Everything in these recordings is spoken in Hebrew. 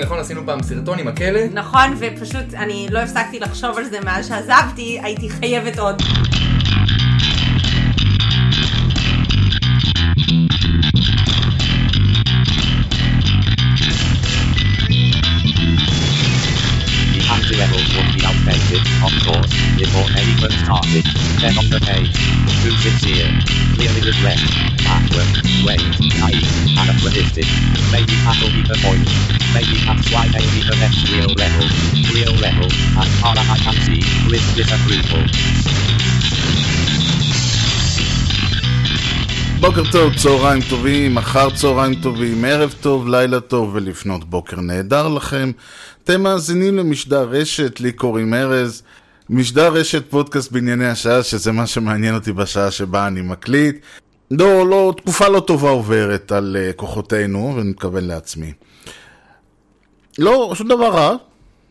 נכון, עשינו פעם סרטון עם הכלא? נכון, ופשוט אני לא הפסקתי לחשוב על זה מאז שעזבתי, הייתי חייבת עוד. The anti-levels would be outdated, of course, before anyone started. Then on the page, too sincere, clearly regret, backward, wait, naive, anachronistic. Maybe that'll be the point. Maybe that's why they be the next real level. Real level, as far I can see, with disapproval. בוקר טוב, צהריים טובים, אחר צהריים טובים, ערב טוב, לילה טוב ולפנות בוקר נהדר לכם. אתם מאזינים למשדר רשת, לי קוראים ארז. משדר רשת פודקאסט בענייני השעה, שזה מה שמעניין אותי בשעה שבה אני מקליט. לא, לא, תקופה לא טובה עוברת על uh, כוחותינו, ואני מתכוון לעצמי. לא, שום דבר רע.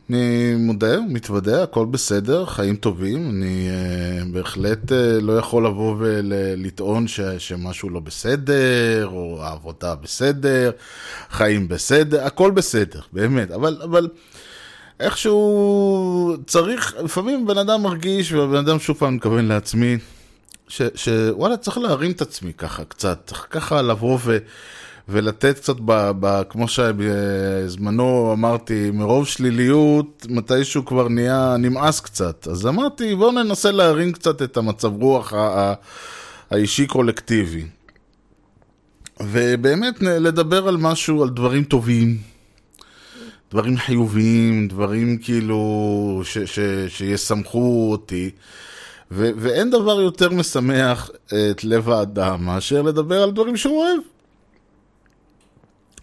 אני מודה, מתוודה, הכל בסדר, חיים טובים. אני uh, בהחלט uh, לא יכול לבוא ולטעון ש, שמשהו לא בסדר, או העבודה בסדר, חיים בסדר, הכל בסדר, באמת. אבל, אבל איכשהו צריך, לפעמים בן אדם מרגיש, ובן אדם שוב פעם מתכוון לעצמי, שוואלה, צריך להרים את עצמי ככה קצת, צריך ככה לבוא ו... ולתת קצת, ב, ב, כמו שבזמנו אמרתי, מרוב שליליות, מתישהו כבר נהיה נמאס קצת. אז אמרתי, בואו ננסה להרים קצת את המצב רוח ה- ה- האישי קולקטיבי. ובאמת לדבר על משהו, על דברים טובים, דברים חיוביים, דברים כאילו ש- ש- שישמחו אותי. ו- ואין דבר יותר משמח את לב האדם מאשר לדבר על דברים שהוא אוהב.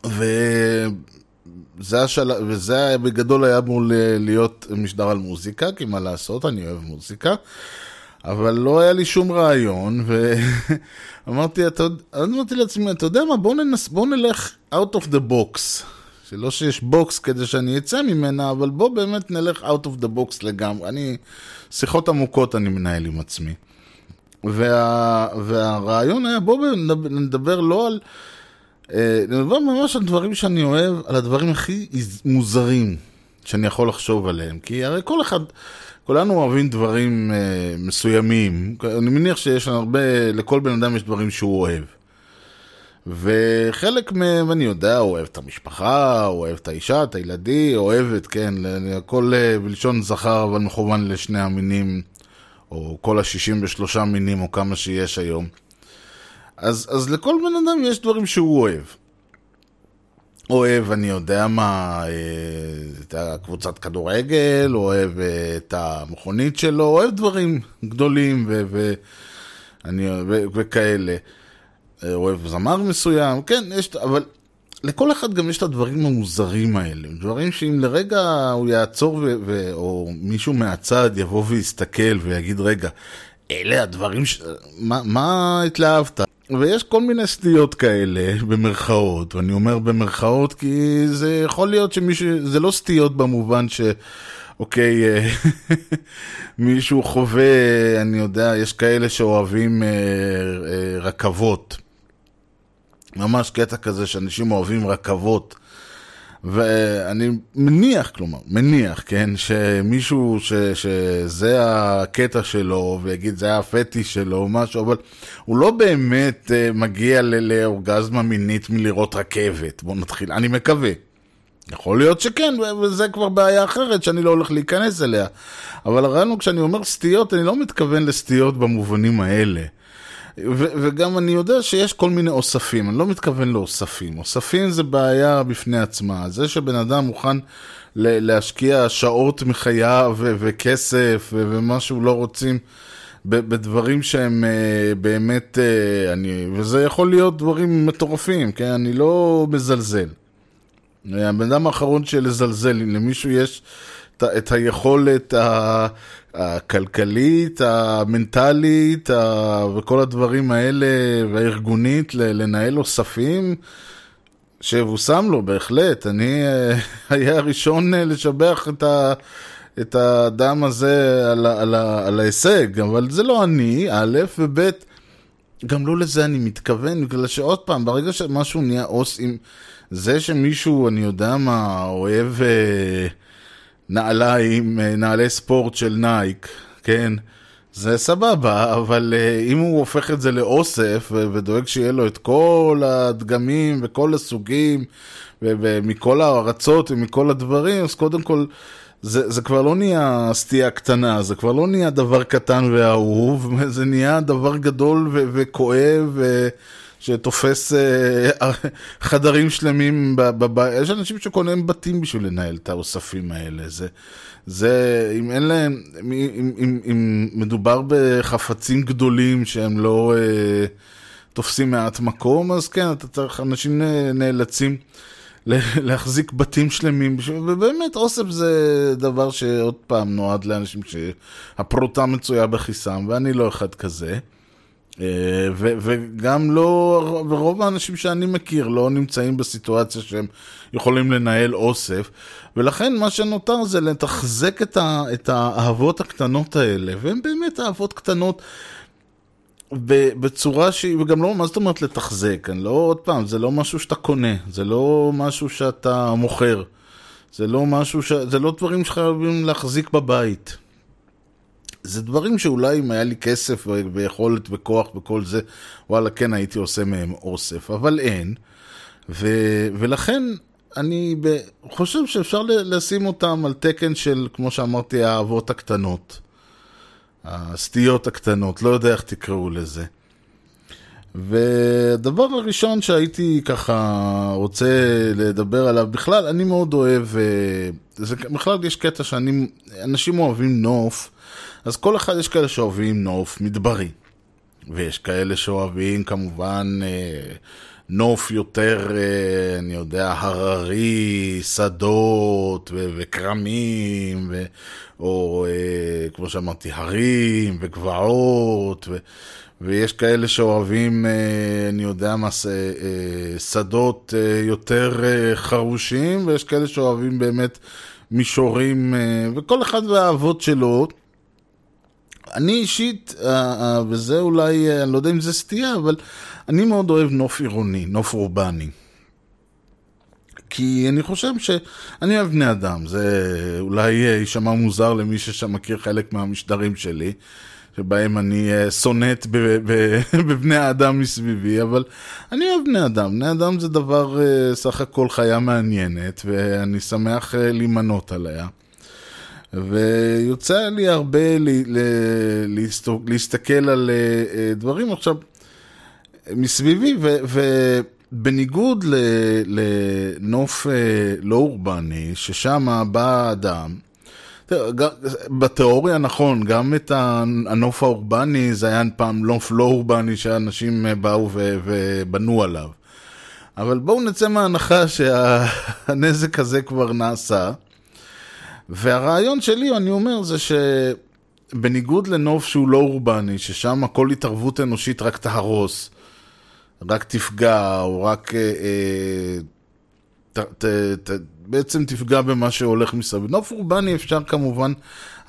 וזה השל... וזה בגדול היה אמור להיות משדר על מוזיקה, כי מה לעשות, אני אוהב מוזיקה. אבל לא היה לי שום רעיון, ואמרתי, אתה... אמרתי לעצמי, אתה יודע מה, בוא, ננס... בוא נלך out of the box. שלא שיש בוקס כדי שאני אצא ממנה, אבל בוא באמת נלך out of the box לגמרי. אני, שיחות עמוקות אני מנהל עם עצמי. וה... והרעיון היה, בוא נדבר לא על... אה, נדבר ממש על דברים שאני אוהב, על הדברים הכי מוזרים שאני יכול לחשוב עליהם. כי הרי כל אחד, כולנו אוהבים דברים אה, מסוימים. אני מניח שיש הרבה, לכל בן אדם יש דברים שהוא אוהב. וחלק מהם, אני יודע, אוהב את המשפחה, אוהב את האישה, את הילדים, אוהבת, כן, הכל אה, בלשון זכר, אבל מכוון לשני המינים, או כל ה-63 מינים, או כמה שיש היום. אז, אז לכל בן אדם יש דברים שהוא אוהב. אוהב, אני יודע מה, אה, את הקבוצת כדורגל, אוהב אה, את המכונית שלו, אוהב דברים גדולים ו- ו- אני, ו- וכאלה. אה, אוהב זמר מסוים, כן, יש, אבל לכל אחד גם יש את הדברים המוזרים האלה. דברים שאם לרגע הוא יעצור, ו- ו- או מישהו מהצד יבוא ויסתכל ויגיד, רגע, אלה הדברים ש... מה, מה התלהבת? ויש כל מיני סטיות כאלה, במרכאות, ואני אומר במרכאות כי זה יכול להיות שמישהו, זה לא סטיות במובן ש... אוקיי, אה, מישהו חווה, אני יודע, יש כאלה שאוהבים אה, אה, רכבות. ממש קטע כזה שאנשים אוהבים רכבות. ואני מניח, כלומר, מניח, כן, שמישהו ש, שזה הקטע שלו, ויגיד זה הפטיש שלו או משהו, אבל הוא לא באמת uh, מגיע לאורגזמה מינית מלראות רכבת. בואו נתחיל, אני מקווה. יכול להיות שכן, וזה כבר בעיה אחרת שאני לא הולך להיכנס אליה. אבל הרעיון הוא, כשאני אומר סטיות, אני לא מתכוון לסטיות במובנים האלה. וגם אני יודע שיש כל מיני אוספים, אני לא מתכוון לאוספים. אוספים זה בעיה בפני עצמה. זה שבן אדם מוכן להשקיע שעות מחייו וכסף ומה שהוא לא רוצים בדברים שהם uh, באמת, uh, אני, וזה יכול להיות דברים מטורפים, כן? אני לא מזלזל. הבן אדם האחרון שלזלזל, אם למישהו יש את, את היכולת הכלכלית, המנטלית וכל הדברים האלה, והארגונית, לנהל אוספים, שיבושם לו, בהחלט. אני אה, היה הראשון אה, לשבח את, ה, את האדם הזה על, על, על ההישג, אבל זה לא אני, א', וב', גם לא לזה אני מתכוון, בגלל שעוד פעם, ברגע שמשהו נהיה עוס עם... זה שמישהו, אני יודע מה, אוהב אה, נעליים, אה, נעלי ספורט של נייק, כן? זה סבבה, אבל uh, אם הוא הופך את זה לאוסף ודואג שיהיה לו את כל הדגמים וכל הסוגים ומכל הארצות ומכל הדברים, אז קודם כל זה, זה כבר לא נהיה סטייה קטנה, זה כבר לא נהיה דבר קטן ואהוב, זה נהיה דבר גדול וכואב שתופס uh, חדרים שלמים בבית. יש אנשים שקונים בתים בשביל לנהל את האוספים האלה. זה, זה, אם אין להם, אם, אם, אם, אם מדובר בחפצים גדולים שהם לא uh, תופסים מעט מקום, אז כן, אתה צריך, אנשים נאלצים להחזיק בתים שלמים, ובאמת אוסף זה דבר שעוד פעם נועד לאנשים שהפרוטה מצויה בכיסם, ואני לא אחד כזה. אה, ו- וגם לא, ורוב האנשים שאני מכיר לא נמצאים בסיטואציה שהם יכולים לנהל אוסף, ולכן מה שנותר זה לתחזק את, ה- את האהבות הקטנות האלה, והן באמת אהבות קטנות. בצורה שהיא, וגם לא, מה זאת אומרת לתחזק? אני לא, עוד פעם, זה לא משהו שאתה קונה, זה לא משהו שאתה מוכר, זה לא משהו ש... זה לא דברים שחייבים להחזיק בבית. זה דברים שאולי אם היה לי כסף ויכולת וכוח וכל זה, וואלה, כן הייתי עושה מהם אוסף, אבל אין. ו, ולכן אני חושב שאפשר לשים אותם על תקן של, כמו שאמרתי, האהבות הקטנות. הסטיות הקטנות, לא יודע איך תקראו לזה. והדבר הראשון שהייתי ככה רוצה לדבר עליו, בכלל, אני מאוד אוהב, אה, זה, בכלל יש קטע שאני, אנשים אוהבים נוף, אז כל אחד יש כאלה שאוהבים נוף מדברי, ויש כאלה שאוהבים כמובן אה, נוף יותר, אה, אני יודע, הררי, שדות ו- וכרמים, ו- או אה, כמו שאמרתי, הרים וגבעות, ו- ויש כאלה שאוהבים, אה, אני יודע מה, ש- אה, שדות אה, יותר אה, חרושים, ויש כאלה שאוהבים באמת מישורים, אה, וכל אחד והאהבות שלו. אני אישית, אה, אה, וזה אולי, אה, אני לא יודע אם זה סטייה, אבל אני מאוד אוהב נוף עירוני, נוף אורבני. כי אני חושב שאני אוהב בני אדם, זה אולי יישמע מוזר למי שמכיר חלק מהמשדרים שלי, שבהם אני סונט בבני האדם מסביבי, אבל אני אוהב בני אדם. בני אדם זה דבר, סך הכל חיה מעניינת, ואני שמח להימנות עליה. ויוצא לי הרבה ל, ל, להסתכל על דברים עכשיו מסביבי, ו, ובניגוד ל, לנוף לא אורבני, ששם בא אדם, בתיאוריה נכון, גם את הנוף האורבני זה היה פעם נוף לא אורבני שאנשים באו ובנו עליו. אבל בואו נצא מההנחה שהנזק הזה כבר נעשה. והרעיון שלי, אני אומר, זה שבניגוד לנוף שהוא לא אורבני, ששם כל התערבות אנושית רק תהרוס, רק תפגע, או רק אה, אה, ת, ת, ת, בעצם תפגע במה שהולך מסביב. נוף אורבני אפשר כמובן,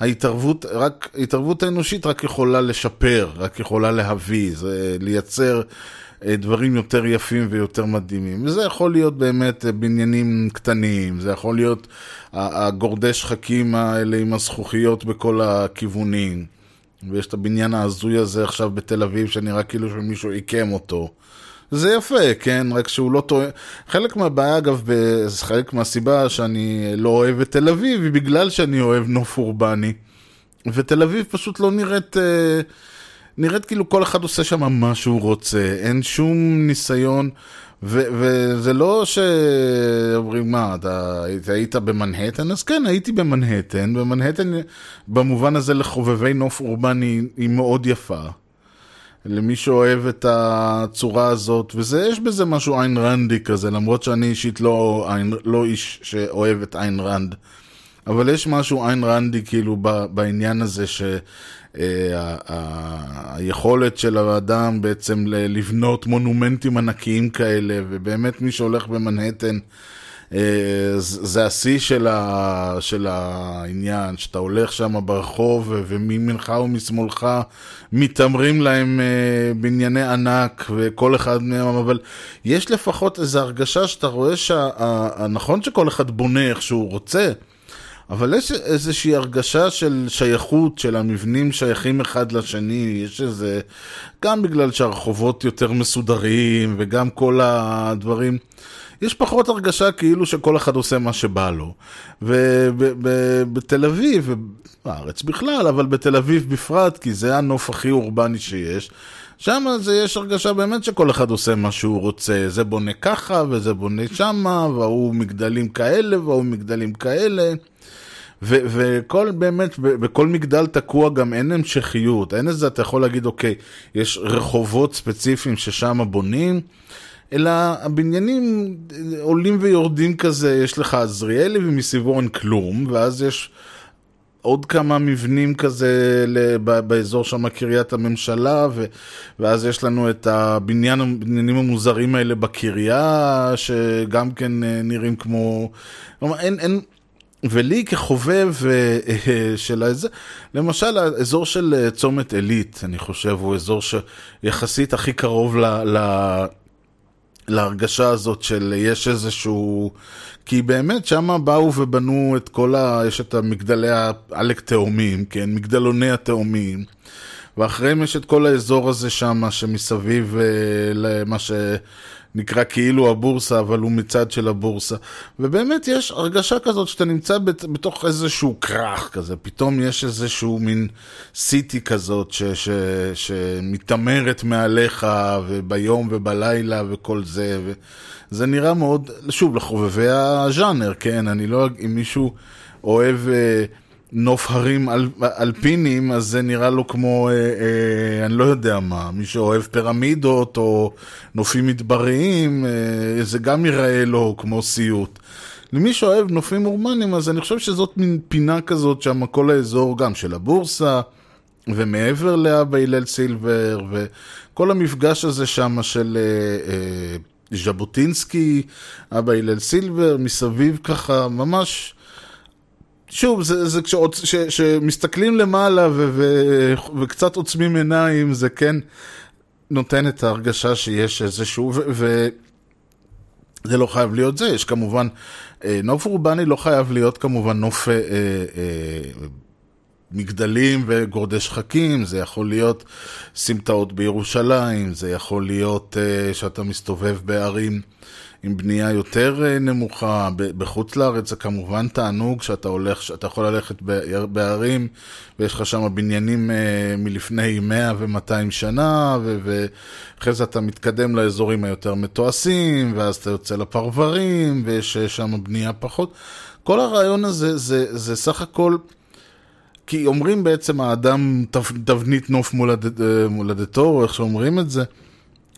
ההתערבות, רק, ההתערבות האנושית רק יכולה לשפר, רק יכולה להביא, זה לייצר דברים יותר יפים ויותר מדהימים. וזה יכול להיות באמת בניינים קטנים, זה יכול להיות הגורדי שחקים האלה עם הזכוכיות בכל הכיוונים. ויש את הבניין ההזוי הזה עכשיו בתל אביב, שנראה כאילו שמישהו עיקם אותו. זה יפה, כן? רק שהוא לא טועה. חלק מהבעיה, אגב, חלק מהסיבה שאני לא אוהב את תל אביב, היא בגלל שאני אוהב נוף אורבני. ותל אביב פשוט לא נראית... אה, נראית כאילו כל אחד עושה שם מה שהוא רוצה, אין שום ניסיון, ו- וזה לא שאומרים, מה, אתה היית במנהטן? אז כן, הייתי במנהטן, ומנהטן במובן הזה לחובבי נוף אורבני היא מאוד יפה. למי שאוהב את הצורה הזאת, ויש בזה משהו איין רנדי כזה, למרות שאני אישית לא, לא איש שאוהב את איין רנד. אבל יש משהו איין רנדי כאילו בעניין הזה ש... היכולת של האדם בעצם לבנות מונומנטים ענקיים כאלה, ובאמת מי שהולך במנהטן אה, זה השיא של, ה, של העניין, שאתה הולך שם ברחוב ומימינך ומשמאלך מתעמרים להם אה, בנייני ענק וכל אחד מהם, אבל יש לפחות איזו הרגשה שאתה רואה שנכון שכל אחד בונה איך שהוא רוצה, אבל יש איזושהי הרגשה של שייכות, של המבנים שייכים אחד לשני, יש איזה, גם בגלל שהרחובות יותר מסודרים וגם כל הדברים. יש פחות הרגשה כאילו שכל אחד עושה מה שבא לו. ובתל אביב, בארץ בכלל, אבל בתל אביב בפרט, כי זה הנוף הכי אורבני שיש, שם זה יש הרגשה באמת שכל אחד עושה מה שהוא רוצה. זה בונה ככה, וזה בונה שמה, וההוא מגדלים כאלה, וההוא מגדלים כאלה. ו- וכל באמת, בכל מגדל תקוע גם אין המשכיות, אין איזה, אתה יכול להגיד, אוקיי, יש רחובות ספציפיים ששם בונים, אלא הבניינים עולים ויורדים כזה, יש לך עזריאלי ומסביבו אין כלום, ואז יש עוד כמה מבנים כזה ל- באזור שם קריית הממשלה, ו- ואז יש לנו את הבניין, הבניינים המוזרים האלה בקריה, שגם כן אה, נראים כמו... כלומר, אין, אין, ולי כחובב אה, אה, של הזה, למשל האזור של צומת עילית, אני חושב, הוא אזור שיחסית הכי קרוב ל... ל להרגשה הזאת של יש איזשהו... כי באמת שם באו ובנו את כל ה... יש את המגדלי העלק תאומים, כן? מגדלוני התאומים. ואחריהם יש את כל האזור הזה שם שמסביב אה, למה שנקרא כאילו הבורסה, אבל הוא מצד של הבורסה. ובאמת יש הרגשה כזאת שאתה נמצא בת, בתוך איזשהו כרך כזה, פתאום יש איזשהו מין סיטי כזאת ש, ש, שמתעמרת מעליך, וביום ובלילה וכל זה. וזה נראה מאוד, שוב, לחובבי הז'אנר, כן? אני לא, אם מישהו אוהב... אה, נוף הרים אל, אלפינים, אז זה נראה לו כמו, אה, אה, אני לא יודע מה, מי שאוהב פירמידות או נופים מדבריים, אה, זה גם ייראה לו כמו סיוט. למי שאוהב נופים אורמנים, אז אני חושב שזאת מין פינה כזאת שם, כל האזור גם של הבורסה, ומעבר לאבא הלל סילבר, וכל המפגש הזה שם של... אה, אה, ז'בוטינסקי, אבא הלל סילבר, מסביב ככה, ממש שוב, זה, זה כשעוצ... ש, שמסתכלים למעלה ו, ו, וקצת עוצמים עיניים, זה כן נותן את ההרגשה שיש איזשהו, וזה לא חייב להיות זה, יש כמובן, אה, נוף אורבני לא חייב להיות כמובן נוף אה, אה, אה, מגדלים וגורדי שחקים, זה יכול להיות סמטאות בירושלים, זה יכול להיות אה, שאתה מסתובב בערים. עם בנייה יותר אה, נמוכה, בחוץ לארץ זה כמובן תענוג שאתה הולך, שאתה יכול ללכת בערים ויש לך שם בניינים אה, מלפני 100 ו-200 שנה ואחרי זה אתה מתקדם לאזורים היותר מתועשים ואז אתה יוצא לפרברים ויש אה, שם בנייה פחות. כל הרעיון הזה זה, זה סך הכל כי אומרים בעצם האדם תבנית נוף מולד, מולדתו, או איך שאומרים את זה,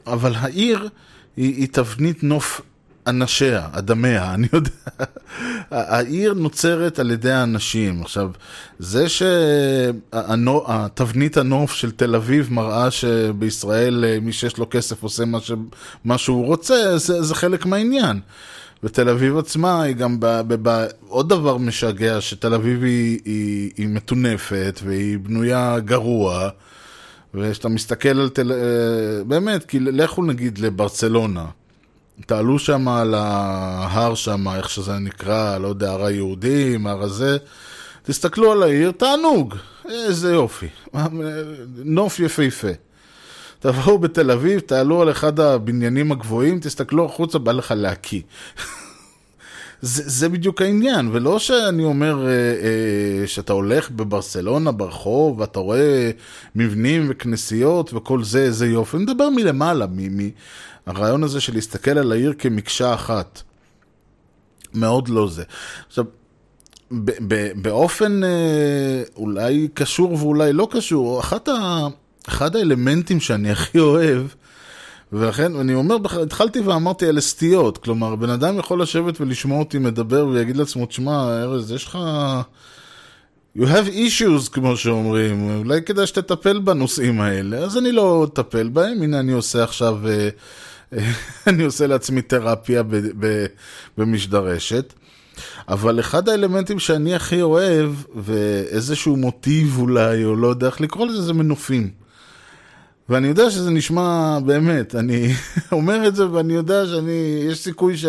אבל העיר היא, היא תבנית נוף אנשיה, אדמיה, אני יודע. העיר נוצרת על ידי האנשים. עכשיו, זה שתבנית הנוף של תל אביב מראה שבישראל אה, מי שיש לו כסף עושה מה, ש... מה שהוא רוצה, זה, זה חלק מהעניין. ותל אביב עצמה היא גם, ב, ב, ב, עוד דבר משגע, שתל אביב היא, היא, היא מטונפת והיא בנויה גרוע. וכשאתה מסתכל על תל... אה, באמת, כי לכו נגיד לברצלונה. תעלו שם על ההר שם, איך שזה נקרא, לא יודע, הר היהודים, הר הזה, תסתכלו על העיר, תענוג, איזה יופי, נוף יפהפה. תבואו בתל אביב, תעלו על אחד הבניינים הגבוהים, תסתכלו החוצה, בא לך להקיא. זה, זה בדיוק העניין, ולא שאני אומר אה, אה, שאתה הולך בברסלונה ברחוב ואתה רואה מבנים וכנסיות וכל זה, איזה יופי, אני מדבר מלמעלה, מ, מ, הרעיון הזה של להסתכל על העיר כמקשה אחת. מאוד לא זה. עכשיו, באופן אה, אולי קשור ואולי לא קשור, אחת ה, אחד האלמנטים שאני הכי אוהב, ולכן אני אומר, התחלתי ואמרתי על סטיות, כלומר, בן אדם יכול לשבת ולשמוע אותי מדבר ויגיד לעצמו, תשמע, ארז, יש לך... You have issues, כמו שאומרים, אולי כדאי שתטפל בנושאים האלה, אז אני לא אטפל בהם, הנה אני עושה עכשיו... Uh, אני עושה לעצמי תרפיה ב, ב, במשדרשת. אבל אחד האלמנטים שאני הכי אוהב, ואיזשהו מוטיב אולי, או לא יודע איך לקרוא לזה, זה מנופים. ואני יודע שזה נשמע, באמת, אני אומר את זה ואני יודע שאני, יש סיכוי ש,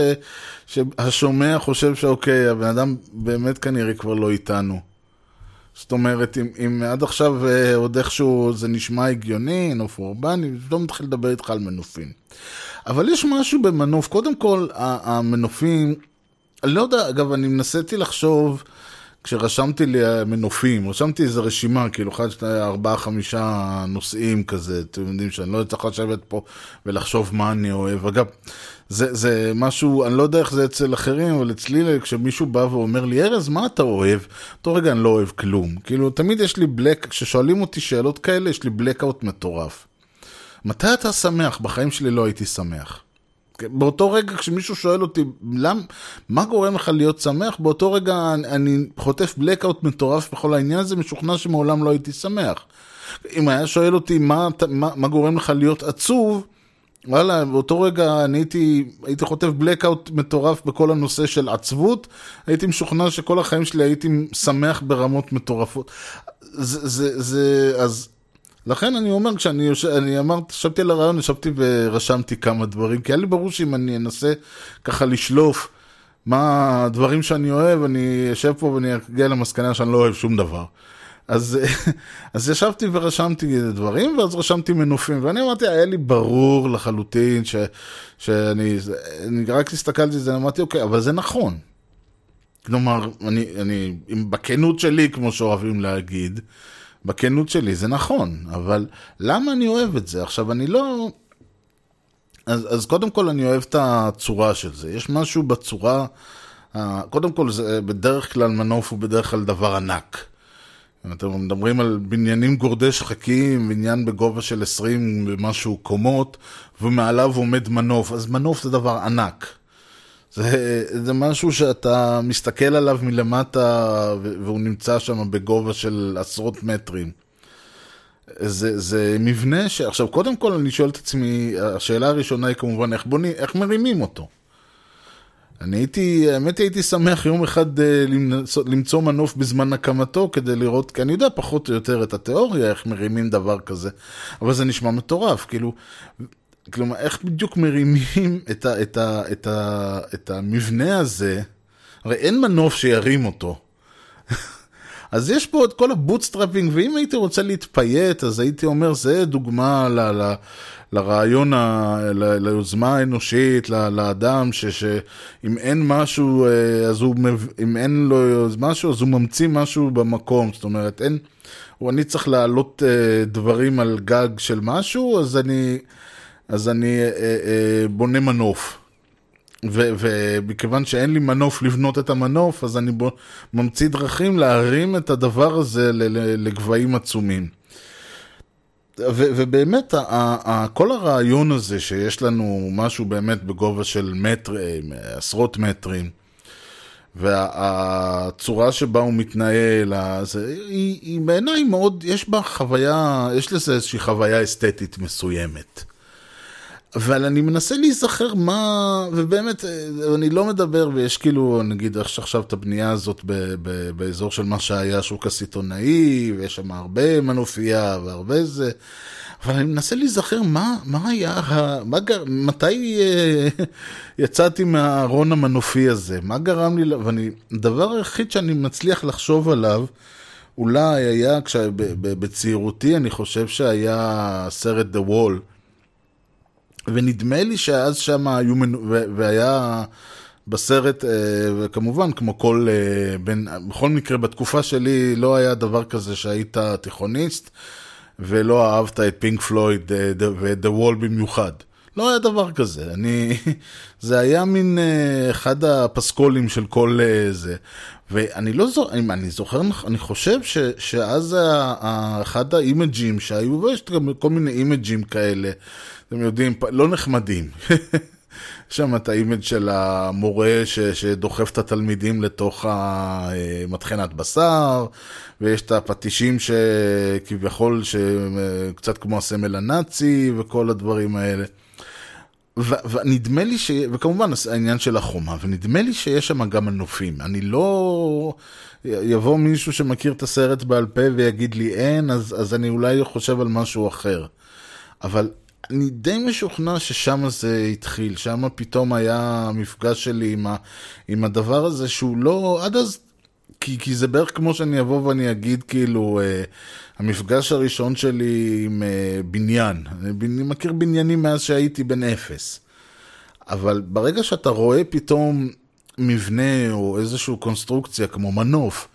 שהשומע חושב שאוקיי, הבן אדם באמת כנראה כבר לא איתנו. זאת אומרת, אם, אם עד עכשיו אה, עוד איכשהו זה נשמע הגיוני, נוף אורבני, לא מתחיל לדבר איתך על מנופים. אבל יש משהו במנוף, קודם כל, המנופים, אני לא יודע, אגב, אני מנסיתי לחשוב, כשרשמתי לי מנופים, רשמתי איזה רשימה, כאילו, אחד, שני, ארבעה, חמישה נושאים כזה, אתם יודעים שאני לא צריך לשבת פה ולחשוב מה אני אוהב. אגב, זה, זה משהו, אני לא יודע איך זה אצל אחרים, אבל אצלי, כשמישהו בא ואומר לי, ארז, מה אתה אוהב? אותו רגע אני לא אוהב כלום. כאילו, תמיד יש לי בלק, כששואלים אותי שאלות כאלה, יש לי בלקאוט מטורף. מתי אתה שמח? בחיים שלי לא הייתי שמח. באותו רגע כשמישהו שואל אותי, למ, מה גורם לך להיות שמח? באותו רגע אני, אני חוטף בלקאוט מטורף בכל העניין הזה, משוכנע שמעולם לא הייתי שמח. אם היה שואל אותי מה, מה, מה גורם לך להיות עצוב, וואלה, באותו רגע אני הייתי, הייתי חוטף בלקאוט מטורף בכל הנושא של עצבות, הייתי משוכנע שכל החיים שלי הייתי שמח ברמות מטורפות. זה, זה, זה, אז לכן אני אומר, כשאני יושב, אני אמרתי, ישבתי על הרעיון, ישבתי ורשמתי כמה דברים, כי היה לי ברור שאם אני אנסה ככה לשלוף מה הדברים שאני אוהב, אני אשב פה ואני אגיע למסקנה שאני לא אוהב שום דבר. אז, אז ישבתי ורשמתי דברים, ואז רשמתי מנופים, ואני אמרתי, היה לי ברור לחלוטין ש, שאני אני רק הסתכלתי על זה, אמרתי, אוקיי, אבל זה נכון. כלומר, אני, אני, בכנות שלי, כמו שאוהבים להגיד, בכנות שלי זה נכון, אבל למה אני אוהב את זה? עכשיו, אני לא... אז, אז קודם כל אני אוהב את הצורה של זה. יש משהו בצורה... קודם כל, זה בדרך כלל מנוף הוא בדרך כלל דבר ענק. אתם מדברים על בניינים גורדי שחקים, בניין בגובה של 20 ומשהו קומות, ומעליו עומד מנוף, אז מנוף זה דבר ענק. זה, זה משהו שאתה מסתכל עליו מלמטה והוא נמצא שם בגובה של עשרות מטרים. זה, זה מבנה ש... עכשיו, קודם כל אני שואל את עצמי, השאלה הראשונה היא כמובן איך, בוני, איך מרימים אותו. אני הייתי, האמת הייתי שמח יום אחד אה, למצוא, למצוא מנוף בזמן הקמתו כדי לראות, כי אני יודע פחות או יותר את התיאוריה, איך מרימים דבר כזה, אבל זה נשמע מטורף, כאילו, כלומר, איך בדיוק מרימים את, ה, את, ה, את, ה, את המבנה הזה? הרי אין מנוף שירים אותו. אז יש פה את כל ה bootstrapping, ואם הייתי רוצה להתפייט, אז הייתי אומר, זה דוגמה ל, ל, לרעיון, ה, ל, ליוזמה האנושית, ל, לאדם, ש, שאם אין משהו, אה, אז הוא, אם אין לו משהו, אז הוא ממציא משהו במקום. זאת אומרת, אין, או אני צריך להעלות אה, דברים על גג של משהו, אז אני... אז אני אה, בונה מנוף. ומכיוון שאין לי מנוף לבנות את המנוף, אז אני ממציא דרכים להרים את הדבר הזה לגבהים עצומים. ו- ובאמת, ה- ה- כל הרעיון הזה שיש לנו משהו באמת בגובה של מטרים, עשרות מטרים, והצורה שבה הוא מתנהל, זה, היא, היא בעיניי מאוד, יש בה חוויה, יש לזה איזושהי חוויה אסתטית מסוימת. אבל אני מנסה להיזכר מה, ובאמת, אה, אני לא מדבר, ויש כאילו, נגיד, עכשיו את הבנייה הזאת ב, ב, באזור של מה שהיה השוק הסיטונאי, ויש שם הרבה מנופייה והרבה זה, אבל אני מנסה להיזכר מה, מה היה, מה גר, מתי אה, יצאתי מהארון המנופי הזה, מה גרם לי, ואני, הדבר היחיד שאני מצליח לחשוב עליו, אולי היה, כשבצעירותי אני חושב שהיה סרט The Wall, ונדמה לי שאז שם היו. והיה בסרט, אה, וכמובן, כמו כל, אה, בין, בכל מקרה, בתקופה שלי לא היה דבר כזה שהיית תיכוניסט, ולא אהבת את פינק פלויד אה, ואת The Wall במיוחד. לא היה דבר כזה, אני, זה היה מין אחד הפסקולים של כל זה, ואני לא זוכר, אני זוכר, אני חושב ש, שאז אחד ה image ים שהיו, ויש גם כל מיני image ים כאלה, אתם יודעים, לא נחמדים. יש שם את ה image של המורה ש, שדוחף את התלמידים לתוך המטחנת בשר, ויש את הפטישים שכביכול, שקצת כמו הסמל הנאצי, וכל הדברים האלה. ונדמה לי ש... וכמובן העניין של החומה, ונדמה לי שיש שם גם מנופים. אני לא... יבוא מישהו שמכיר את הסרט בעל פה ויגיד לי אין, אז, אז אני אולי חושב על משהו אחר. אבל אני די משוכנע ששם זה התחיל, שם פתאום היה המפגש שלי עם, ה, עם הדבר הזה שהוא לא, עד אז, כי, כי זה בערך כמו שאני אבוא ואני אגיד כאילו, אה, המפגש הראשון שלי עם אה, בניין, אני, מכיר בניינים מאז שהייתי בן אפס, אבל ברגע שאתה רואה פתאום מבנה או איזושהי קונסטרוקציה כמו מנוף,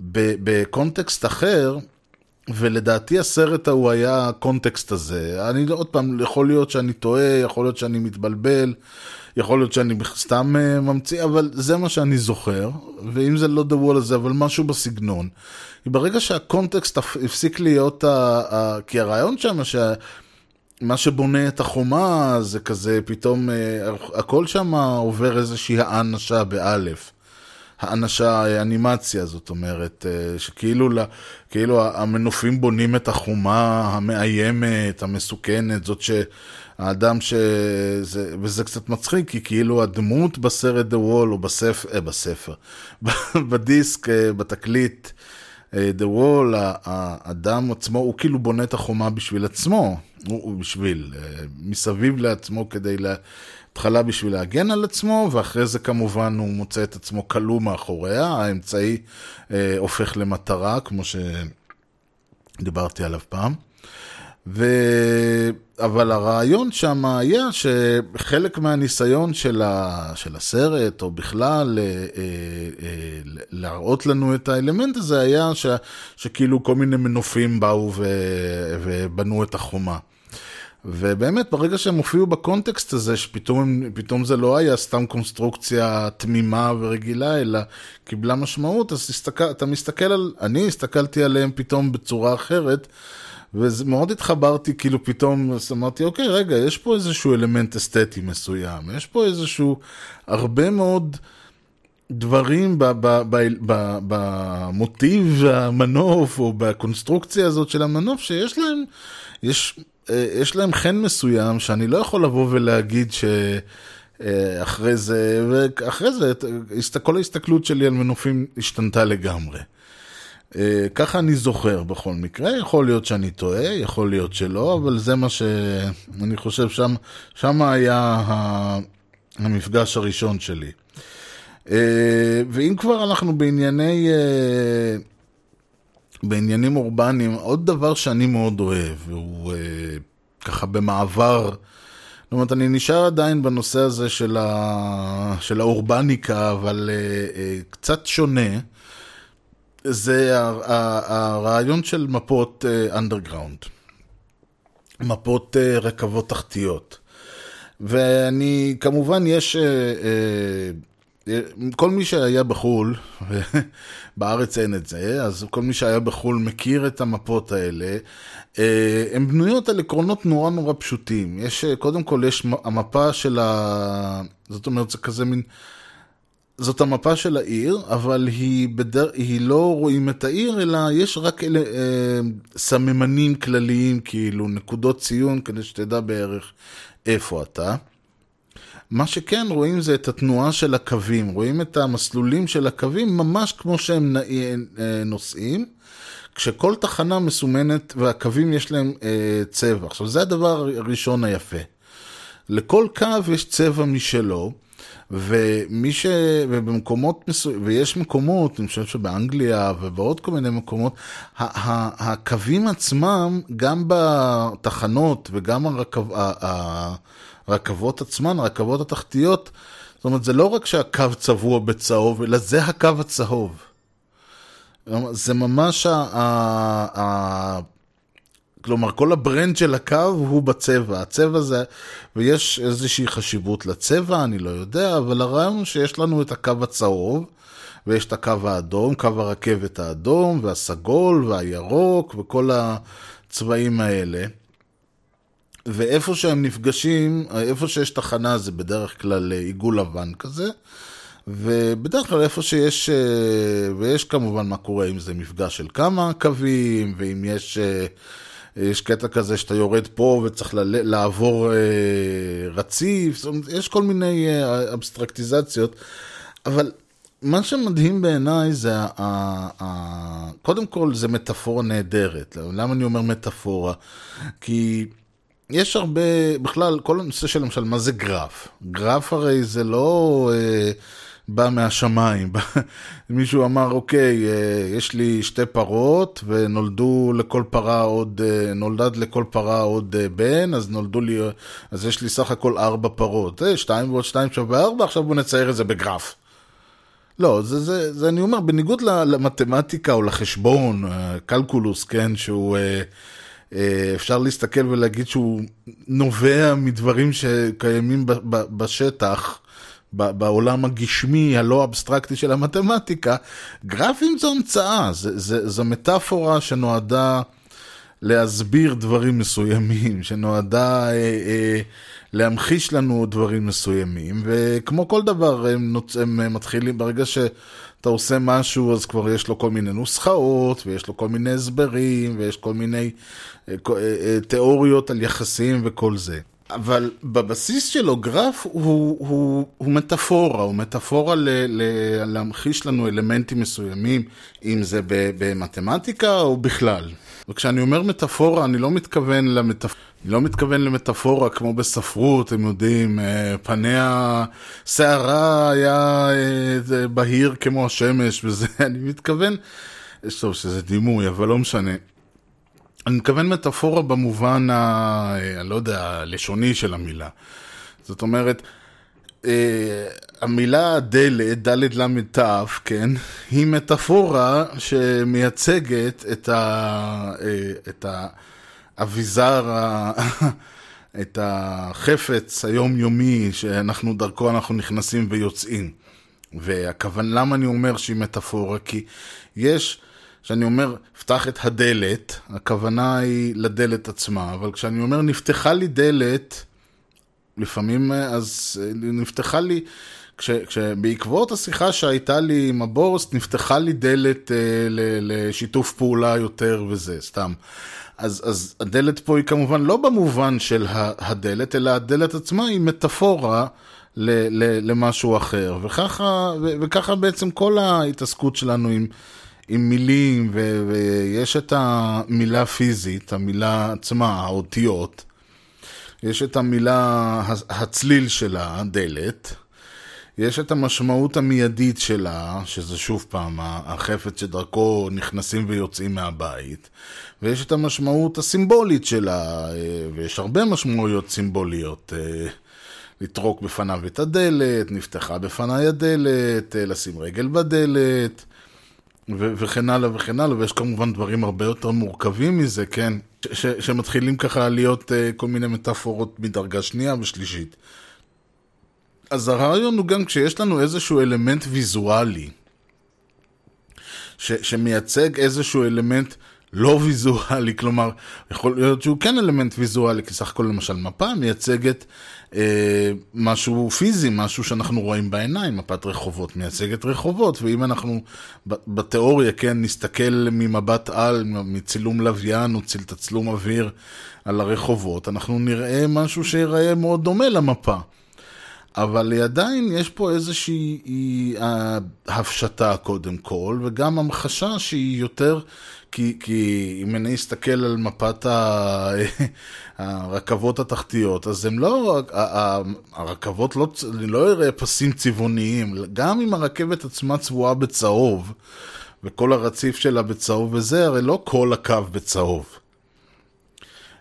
בקונטקסט אחר, ולדעתי הסרט ההוא היה הקונטקסט הזה. אני עוד פעם, יכול להיות שאני טועה, יכול להיות שאני מתבלבל, יכול להיות שאני סתם uh, ממציא, אבל זה מה שאני זוכר, ואם זה לא The Wall הזה, אבל משהו בסגנון. ברגע שהקונטקסט הפסיק להיות, ה, ה, כי הרעיון שם, ש... מה שבונה את החומה זה כזה פתאום uh, הכל שם עובר איזושהי האנשה באלף. האנשה, אנימציה, זאת אומרת, אה, שכאילו כאילו המנופים בונים את החומה המאיימת, המסוכנת, זאת שהאדם ש... זה, וזה קצת מצחיק, כי כאילו הדמות בסרט The Wall, או בספר, אה, בספר, בדיסק, אה, בתקליט, אה, The Wall, האדם עצמו, הוא כאילו בונה את החומה בשביל עצמו, הוא, הוא בשביל, מסביב לעצמו כדי לה... התחלה בשביל להגן על עצמו, ואחרי זה כמובן הוא מוצא את עצמו כלוא מאחוריה, האמצעי אה, הופך למטרה, כמו שדיברתי עליו פעם. ו... אבל הרעיון שם היה שחלק מהניסיון של, ה... של הסרט, או בכלל אה, אה, אה, להראות לנו את האלמנט הזה, היה ש... שכאילו כל מיני מנופים באו ו... ובנו את החומה. ובאמת, ברגע שהם הופיעו בקונטקסט הזה, שפתאום זה לא היה סתם קונסטרוקציה תמימה ורגילה, אלא קיבלה משמעות, אז תסתכל, אתה מסתכל על, אני הסתכלתי עליהם פתאום בצורה אחרת, ומאוד התחברתי, כאילו פתאום, אז אמרתי, אוקיי, רגע, יש פה איזשהו אלמנט אסתטי מסוים, יש פה איזשהו, הרבה מאוד... דברים במוטיב המנוף או בקונסטרוקציה הזאת של המנוף שיש להם, יש יש להם חן מסוים שאני לא יכול לבוא ולהגיד שאחרי אה, זה, ואחרי זה כל ההסתכלות שלי על מנופים השתנתה לגמרי. אה, ככה אני זוכר בכל מקרה, יכול להיות שאני טועה, יכול להיות שלא, אבל זה מה שאני חושב, שם, שם היה המפגש הראשון שלי. ואם כבר אנחנו בענייני בעניינים אורבניים, עוד דבר שאני מאוד אוהב, והוא אה, ככה במעבר, זאת אומרת, אני נשאר עדיין בנושא הזה של, ה, של האורבניקה, אבל אה, אה, קצת שונה. זה הרעיון של מפות אנדרגראונד, אה, מפות אה, רכבות תחתיות. ואני, כמובן יש... אה, אה, כל מי שהיה בחו"ל, בארץ אין את זה, אז כל מי שהיה בחו"ל מכיר את המפות האלה. אה, הן בנויות על עקרונות נורא נורא פשוטים. יש, אה, קודם כל, יש המפה של ה... זאת אומרת, זה כזה מין... זאת המפה של העיר, אבל היא, בדר... היא לא רואים את העיר, אלא יש רק אלה, אה, סממנים כלליים, כאילו נקודות ציון, כדי שתדע בערך איפה אתה. מה שכן רואים זה את התנועה של הקווים, רואים את המסלולים של הקווים ממש כמו שהם אה, נוסעים, כשכל תחנה מסומנת והקווים יש להם אה, צבע. עכשיו זה הדבר הראשון היפה. לכל קו יש צבע משלו, ומי ש... ובמקומות מסוימים, ויש מקומות, אני חושב שבאנגליה ובעוד כל מיני מקומות, הקווים עצמם, גם בתחנות וגם הרכב... הרכבות עצמן, הרכבות התחתיות, זאת אומרת, זה לא רק שהקו צבוע בצהוב, אלא זה הקו הצהוב. זה ממש ה... ה, ה כלומר, כל ה brand של הקו הוא בצבע. הצבע זה, ויש איזושהי חשיבות לצבע, אני לא יודע, אבל הרעיון הוא שיש לנו את הקו הצהוב, ויש את הקו האדום, קו הרכבת האדום, והסגול, והירוק, וכל הצבעים האלה. ואיפה שהם נפגשים, איפה שיש תחנה זה בדרך כלל עיגול לבן כזה, ובדרך כלל איפה שיש, אה, ויש כמובן מה קורה אם זה מפגש של כמה קווים, ואם יש, אה, יש קטע כזה שאתה יורד פה וצריך לעבור אה, רציף, זאת אומרת, יש כל מיני אה, אבסטרקטיזציות, אבל מה שמדהים בעיניי זה, קודם כל זה מטאפורה נהדרת. למה אני אומר מטאפורה? כי יש הרבה, בכלל, כל הנושא של למשל, מה זה גרף? גרף הרי זה לא אה, בא מהשמיים. מישהו אמר, אוקיי, אה, יש לי שתי פרות, ונולדו לכל פרה עוד, אה, נולד לכל פרה עוד אה, בן, אז נולדו לי, אז יש לי סך הכל ארבע פרות. אה, שתיים ועוד שתיים שווה ארבע, עכשיו בוא נצייר את זה בגרף. לא, זה, זה, זה אני אומר, בניגוד למתמטיקה או לחשבון, אה, קלקולוס, כן, שהוא... אה, אפשר להסתכל ולהגיד שהוא נובע מדברים שקיימים בשטח, בעולם הגשמי הלא אבסטרקטי של המתמטיקה, גרפים זו המצאה, זה, זה, זו מטאפורה שנועדה להסביר דברים מסוימים, שנועדה אה, אה, להמחיש לנו דברים מסוימים, וכמו כל דבר, הם, נוצ... הם מתחילים, ברגע שאתה עושה משהו, אז כבר יש לו כל מיני נוסחאות, ויש לו כל מיני הסברים, ויש כל מיני אה, אה, אה, תיאוריות על יחסים וכל זה. אבל בבסיס שלו גרף הוא, הוא, הוא מטאפורה, הוא מטאפורה ל, ל, להמחיש לנו אלמנטים מסוימים, אם זה במתמטיקה או בכלל. וכשאני אומר מטאפורה, אני לא מתכוון למטאפורה. לא מתכוון למטאפורה כמו בספרות, אתם יודעים, אה, פניה, שערה היה אה, בהיר כמו השמש וזה, אני מתכוון, טוב שזה דימוי, אבל לא משנה. אני מתכוון מטאפורה במובן, ה, אה, אני לא יודע, הלשוני של המילה. זאת אומרת, המילה דלת, דלת תו, כן, היא מטאפורה שמייצגת את, ה, את האביזר, את החפץ היומיומי שאנחנו דרכו אנחנו נכנסים ויוצאים. והכוונה, למה אני אומר שהיא מטאפורה? כי יש, כשאני אומר, פתח את הדלת, הכוונה היא לדלת עצמה, אבל כשאני אומר, נפתחה לי דלת, לפעמים, אז אה, נפתחה לי, כש, כשבעקבות השיחה שהייתה לי עם הבוס, נפתחה לי דלת אה, ל, לשיתוף פעולה יותר וזה, סתם. אז, אז הדלת פה היא כמובן לא במובן של הדלת, אלא הדלת עצמה היא מטאפורה ל, ל, למשהו אחר. וככה, ו, וככה בעצם כל ההתעסקות שלנו עם, עם מילים, ו, ויש את המילה פיזית, המילה עצמה, האותיות. יש את המילה, הצליל שלה, דלת. יש את המשמעות המיידית שלה, שזה שוב פעם החפץ שדרכו נכנסים ויוצאים מהבית, ויש את המשמעות הסימבולית שלה, אה, ויש הרבה משמעויות סימבוליות. אה, לטרוק בפניו את הדלת, נפתחה בפניי הדלת, אה, לשים רגל בדלת, ו- וכן הלאה וכן הלאה, ויש כמובן דברים הרבה יותר מורכבים מזה, כן? ש- ש- שמתחילים ככה להיות uh, כל מיני מטאפורות מדרגה שנייה ושלישית. אז הרעיון הוא גם כשיש לנו איזשהו אלמנט ויזואלי, ש- שמייצג איזשהו אלמנט לא ויזואלי, כלומר, יכול להיות שהוא כן אלמנט ויזואלי, כי סך הכל למשל מפה מייצגת אה, משהו פיזי, משהו שאנחנו רואים בעיניים, מפת רחובות מייצגת רחובות, ואם אנחנו בתיאוריה, כן, נסתכל ממבט על, מצילום לוויין או ציל תצלום אוויר על הרחובות, אנחנו נראה משהו שיראה מאוד דומה למפה. אבל עדיין יש פה איזושהי אה, הפשטה קודם כל, וגם המחשה שהיא יותר, כי, כי אם אני אסתכל על מפת ה, הרכבות התחתיות, אז הם לא, הרכבות לא, אני לא אראה פסים צבעוניים, גם אם הרכבת עצמה צבועה בצהוב, וכל הרציף שלה בצהוב וזה, הרי לא כל הקו בצהוב.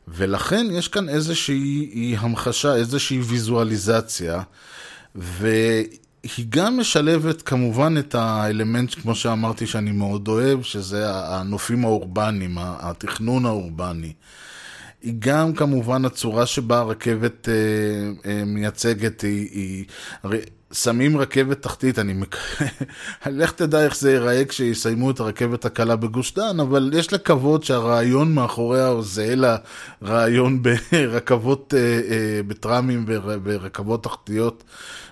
ולכן יש כאן איזושהי המחשה, איזושהי ויזואליזציה, והיא גם משלבת כמובן את האלמנט, כמו שאמרתי, שאני מאוד אוהב, שזה הנופים האורבניים, התכנון האורבני. היא גם כמובן הצורה שבה הרכבת אה, אה, מייצגת, היא, היא הרי שמים רכבת תחתית, אני מק... לך תדע איך זה ייראה כשיסיימו את הרכבת הקלה בגוש דן, אבל יש לקוות שהרעיון מאחוריה הוא זהה לרעיון ברכבות, אה, אה, בטראמים ור- ורכבות תחתיות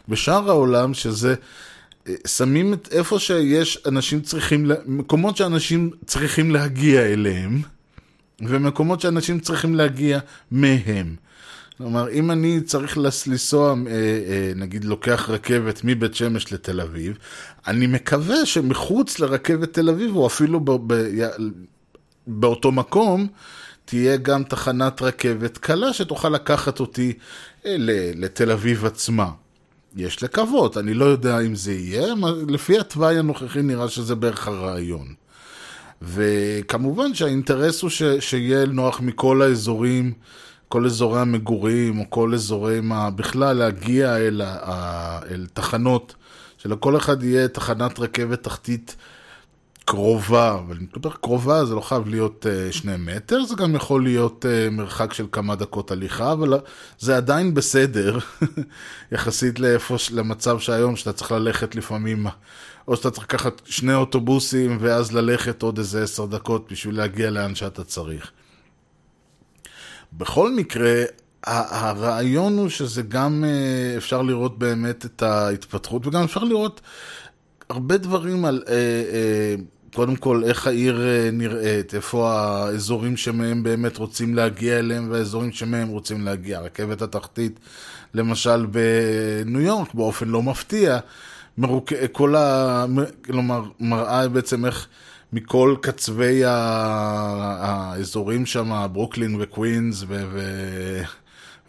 בשאר העולם, שזה... אה, שמים את איפה שיש אנשים צריכים, מקומות שאנשים צריכים להגיע אליהם, ומקומות שאנשים צריכים להגיע מהם. כלומר, אם אני צריך לנסוע, אה, אה, נגיד לוקח רכבת מבית שמש לתל אביב, אני מקווה שמחוץ לרכבת תל אביב, או אפילו ב, ב, באותו מקום, תהיה גם תחנת רכבת קלה שתוכל לקחת אותי אה, לתל אביב עצמה. יש לקוות, אני לא יודע אם זה יהיה, לפי התוואי הנוכחי נראה שזה בערך הרעיון. וכמובן שהאינטרס הוא ש, שיהיה נוח מכל האזורים, כל אזורי המגורים, או כל אזורי מה, בכלל להגיע אל, ה, אל תחנות, שלכל אחד יהיה תחנת רכבת תחתית קרובה, אבל אני מדבר קרובה, זה לא חייב להיות uh, שני מטר, זה גם יכול להיות uh, מרחק של כמה דקות הליכה, אבל זה עדיין בסדר, יחסית לאיפה, למצב שהיום, שאתה צריך ללכת לפעמים, או שאתה צריך לקחת שני אוטובוסים, ואז ללכת עוד איזה עשר דקות בשביל להגיע לאן שאתה צריך. בכל מקרה, הרעיון הוא שזה גם אה, אפשר לראות באמת את ההתפתחות, וגם אפשר לראות הרבה דברים על, אה, אה, קודם כל, איך העיר נראית, איפה האזורים שמהם באמת רוצים להגיע אליהם, והאזורים שמהם רוצים להגיע. הרכבת התחתית, למשל בניו יורק, באופן לא מפתיע, מרוק... כל ה... כלומר, מראה בעצם איך מכל קצווי. האזורים שם, ברוקלין וקווינס ו... ו...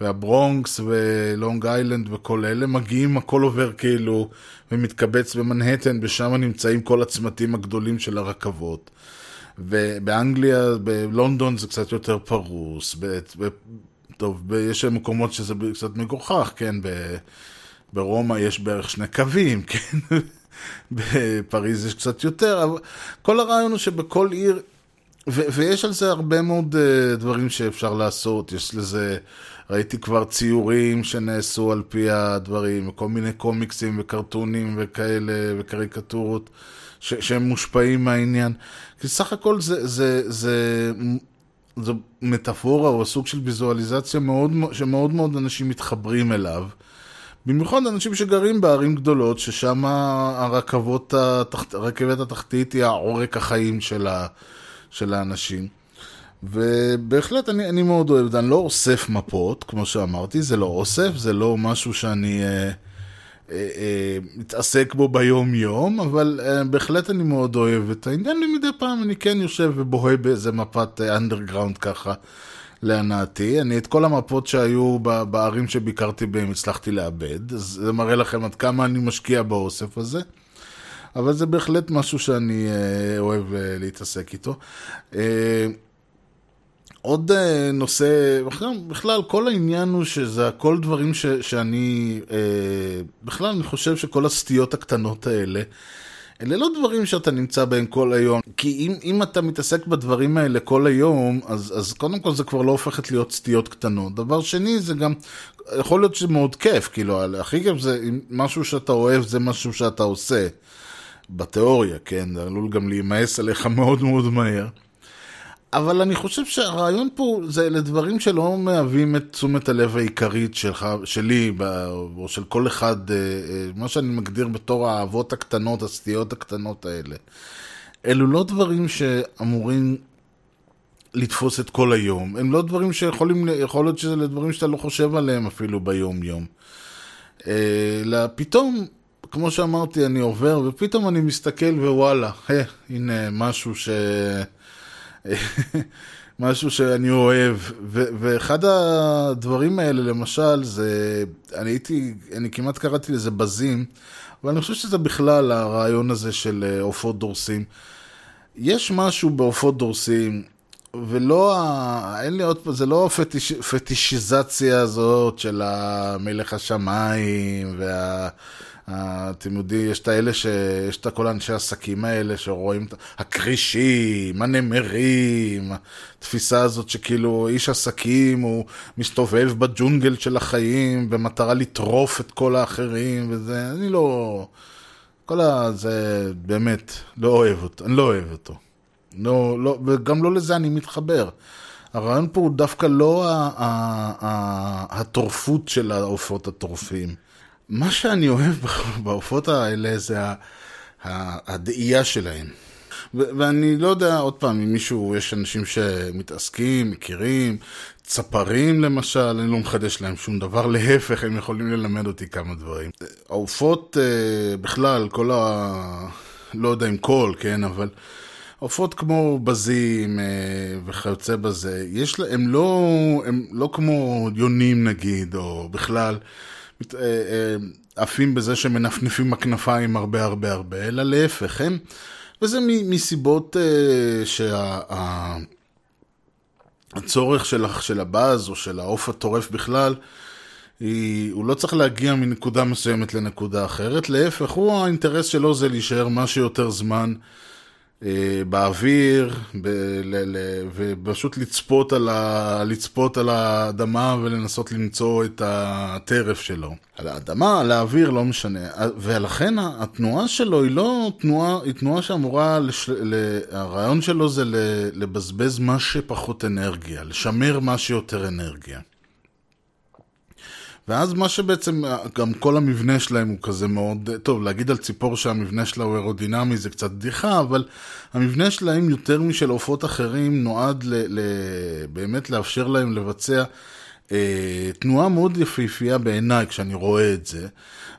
והברונקס ולונג איילנד וכל אלה מגיעים, הכל עובר כאילו ומתקבץ במנהטן, ושם נמצאים כל הצמתים הגדולים של הרכבות. ובאנגליה, בלונדון זה קצת יותר פרוס, ב... ב... טוב. יש מקומות שזה קצת מגוחך, כן, ב... ברומא יש בערך שני קווים, כן? בפריז יש קצת יותר, אבל כל הרעיון הוא שבכל עיר, ו- ויש על זה הרבה מאוד uh, דברים שאפשר לעשות, יש לזה, ראיתי כבר ציורים שנעשו על פי הדברים, וכל מיני קומיקסים וקרטונים וכאלה, וקריקטורות, ש- שהם מושפעים מהעניין. כי סך הכל זה, זה, זה, זו מטאפורה או סוג של ויזואליזציה מאוד, שמאוד מאוד אנשים מתחברים אליו. במיוחד אנשים שגרים בערים גדולות, ששם הרכבות, התחת, הרכבת התחתית היא העורק החיים של, ה, של האנשים. ובהחלט אני, אני מאוד אוהב את זה, אני לא אוסף מפות, כמו שאמרתי, זה לא אוסף, זה לא משהו שאני אה, אה, אה, מתעסק בו ביום יום, אבל אה, בהחלט אני מאוד אוהב את העניין, ומדי פעם אני כן יושב ובוהה באיזה מפת אנדרגראונד ככה. להנאתי. אני את כל המפות שהיו בערים שביקרתי בהם הצלחתי לאבד, אז זה מראה לכם עד כמה אני משקיע באוסף הזה. אבל זה בהחלט משהו שאני אה, אוהב אה, להתעסק איתו. אה, עוד נושא, בכלל, כל העניין הוא שזה הכל דברים ש, שאני, בכלל אני חושב שכל הסטיות הקטנות האלה, אלה לא דברים שאתה נמצא בהם כל היום, כי אם, אם אתה מתעסק בדברים האלה כל היום, אז, אז קודם כל זה כבר לא הופכת להיות סטיות קטנות. דבר שני, זה גם, יכול להיות שזה מאוד כיף, כאילו, הכי כיף זה משהו שאתה אוהב, זה משהו שאתה עושה, בתיאוריה, כן, זה עלול גם להימאס עליך מאוד מאוד מהר. אבל אני חושב שהרעיון פה זה לדברים שלא מהווים את תשומת הלב העיקרית שלך, שלי, או של כל אחד, מה שאני מגדיר בתור האהבות הקטנות, הסטיות הקטנות האלה. אלו לא דברים שאמורים לתפוס את כל היום. הם לא דברים שיכולים, יכול להיות שזה דברים שאתה לא חושב עליהם אפילו ביום-יום. אלא פתאום, כמו שאמרתי, אני עובר, ופתאום אני מסתכל ווואלה, הנה משהו ש... משהו שאני אוהב, ו- ואחד הדברים האלה למשל זה, אני הייתי, אני כמעט קראתי לזה בזים, אבל אני חושב שזה בכלל הרעיון הזה של עופות דורסים. יש משהו בעופות דורסים, ולא, אין לי עוד פעם, זה לא הפטיש, הפטישיזציה הזאת של המלך השמיים, וה... אתם יודעים, יש את האלה, ש... יש את כל האנשי העסקים האלה שרואים את הכרישים, הנמרים, התפיסה הזאת שכאילו איש עסקים הוא מסתובב בג'ונגל של החיים במטרה לטרוף את כל האחרים וזה, אני לא... כל ה... זה באמת, לא אוהב אותו, אני לא אוהב אותו. לא, לא, וגם לא לזה אני מתחבר. הרעיון פה הוא דווקא לא הטורפות של העופות הטורפים. מה שאני אוהב בעופות האלה זה הדאייה שלהם. ואני לא יודע, עוד פעם, אם מישהו, יש אנשים שמתעסקים, מכירים, צפרים למשל, אני לא מחדש להם שום דבר, להפך, הם יכולים ללמד אותי כמה דברים. העופות אה, בכלל, כל ה... לא יודע אם כל, כן, אבל עופות כמו בזים אה, וכיוצא בזה, יש לה, הם לא, הם לא כמו יונים נגיד, או בכלל, עפים בזה שמנפנפים הכנפיים הרבה הרבה הרבה, אלא להפך, הם, וזה מסיבות אה, שה... של, הבאז או של העוף הטורף בכלל, היא, הוא לא צריך להגיע מנקודה מסוימת לנקודה אחרת, להפך, הוא האינטרס שלו זה להישאר מה שיותר זמן אה, באוויר, ב, ל, ל, ופשוט לצפות על, ה, לצפות על האדמה ולנסות למצוא את הטרף שלו. על האדמה, על האוויר, לא משנה. ולכן התנועה שלו היא לא תנועה, היא תנועה שאמורה, לש, ל, הרעיון שלו זה לבזבז מה שפחות אנרגיה, לשמר מה שיותר אנרגיה. ואז מה שבעצם, גם כל המבנה שלהם הוא כזה מאוד, טוב, להגיד על ציפור שהמבנה שלה הוא אירודינמי זה קצת בדיחה, אבל המבנה שלהם יותר משל עופות אחרים נועד ל, ל, באמת לאפשר להם לבצע אה, תנועה מאוד יפהפייה בעיניי כשאני רואה את זה.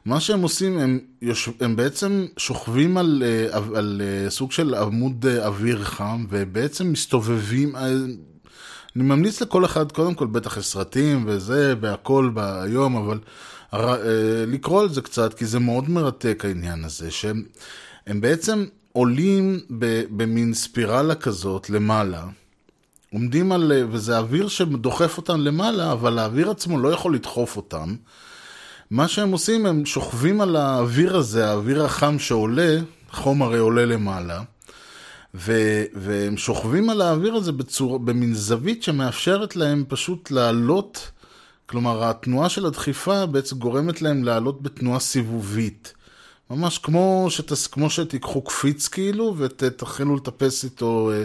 מה שהם עושים, הם, יושב, הם בעצם שוכבים על, אה, על אה, סוג של עמוד אה, אוויר חם, ובעצם מסתובבים, אה, אני ממליץ לכל אחד, קודם כל בטח יש סרטים וזה, והכל ביום, אבל. אה, לקרוא על זה קצת, כי זה מאוד מרתק העניין הזה, שהם הם בעצם עולים במין ספירלה כזאת למעלה, עומדים על, אה, וזה אוויר שדוחף אותם למעלה, אבל האוויר עצמו לא יכול לדחוף אותם. מה שהם עושים, הם שוכבים על האוויר הזה, האוויר החם שעולה, חום הרי עולה למעלה, ו- והם שוכבים על האוויר הזה בצור, במין זווית שמאפשרת להם פשוט לעלות, כלומר התנועה של הדחיפה בעצם גורמת להם לעלות בתנועה סיבובית. ממש כמו, שתס, כמו שתיקחו קפיץ כאילו ותתחילו לטפס איתו, אה,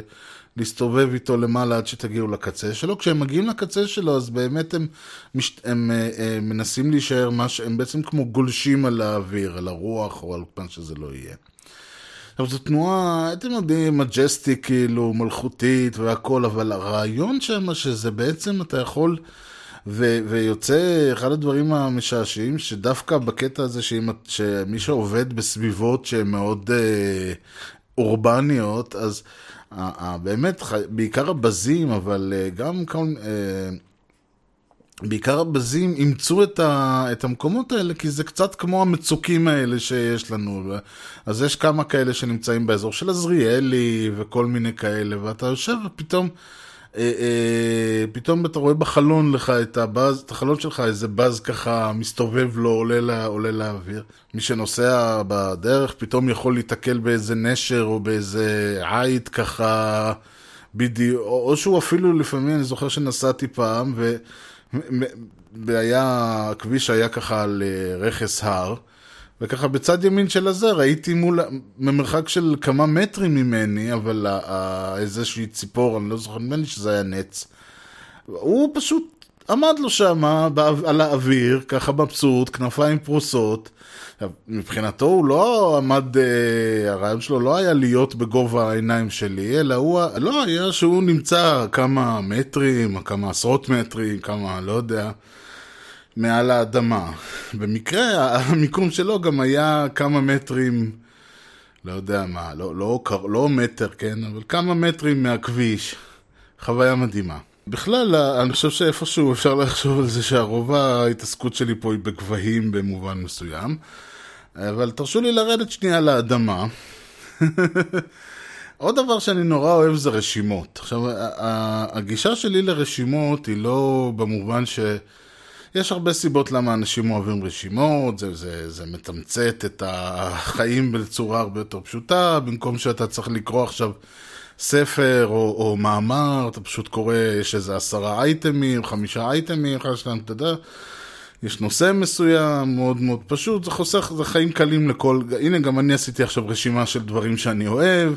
להסתובב איתו למעלה עד שתגיעו לקצה שלו. כשהם מגיעים לקצה שלו אז באמת הם, מש, הם, הם, הם מנסים להישאר, מש, הם בעצם כמו גולשים על האוויר, על הרוח או על מה שזה לא יהיה. עכשיו זו תנועה, אתם יודעים, מג'סטיק כאילו, מלכותית והכל, אבל הרעיון שם שזה בעצם אתה יכול, ו- ויוצא אחד הדברים המשעשעים, שדווקא בקטע הזה שאם, שמי שעובד בסביבות שהן מאוד אה, אורבניות, אז אה, אה, באמת, בעיקר הבזים, אבל אה, גם כל... אה, בעיקר הבזים אימצו את, ה, את המקומות האלה, כי זה קצת כמו המצוקים האלה שיש לנו. אז יש כמה כאלה שנמצאים באזור של עזריאלי וכל מיני כאלה, ואתה יושב ופתאום, אה, אה, פתאום אתה רואה בחלון לך את הבאז, את החלון שלך, איזה בז ככה מסתובב לו, עולה, לה, עולה לאוויר. מי שנוסע בדרך פתאום יכול להתקל באיזה נשר או באיזה עית ככה. בדיוק, או שהוא אפילו לפעמים, אני זוכר שנסעתי פעם, ו... והיה, הכביש היה ככה על אה, רכס הר, וככה בצד ימין של הזה ראיתי מול, ממרחק של כמה מטרים ממני, אבל איזושהי ציפור, אני לא זוכר, לי שזה היה נץ. הוא פשוט עמד לו שם על האוויר, ככה מבסוט, כנפיים פרוסות. מבחינתו הוא לא עמד, אה, הרעיון שלו לא היה להיות בגובה העיניים שלי, אלא הוא, לא, היה שהוא נמצא כמה מטרים, כמה עשרות מטרים, כמה, לא יודע, מעל האדמה. במקרה, המיקום שלו גם היה כמה מטרים, לא יודע מה, לא, לא, לא מטר, כן, אבל כמה מטרים מהכביש. חוויה מדהימה. בכלל, אני חושב שאיפשהו אפשר לחשוב על זה שהרוב ההתעסקות שלי פה היא בגבהים במובן מסוים. אבל תרשו לי לרדת שנייה לאדמה. עוד דבר שאני נורא אוהב זה רשימות. עכשיו, הגישה שלי לרשימות היא לא במובן ש... יש הרבה סיבות למה אנשים אוהבים רשימות, זה, זה, זה מתמצת את החיים בצורה הרבה יותר פשוטה, במקום שאתה צריך לקרוא עכשיו ספר או, או מאמר, אתה פשוט קורא, יש איזה עשרה אייטמים, חמישה אייטמים, אחד שלהם, אתה יודע, יש נושא מסוים, מאוד מאוד פשוט, זה חוסך, זה חיים קלים לכל, הנה גם אני עשיתי עכשיו רשימה של דברים שאני אוהב,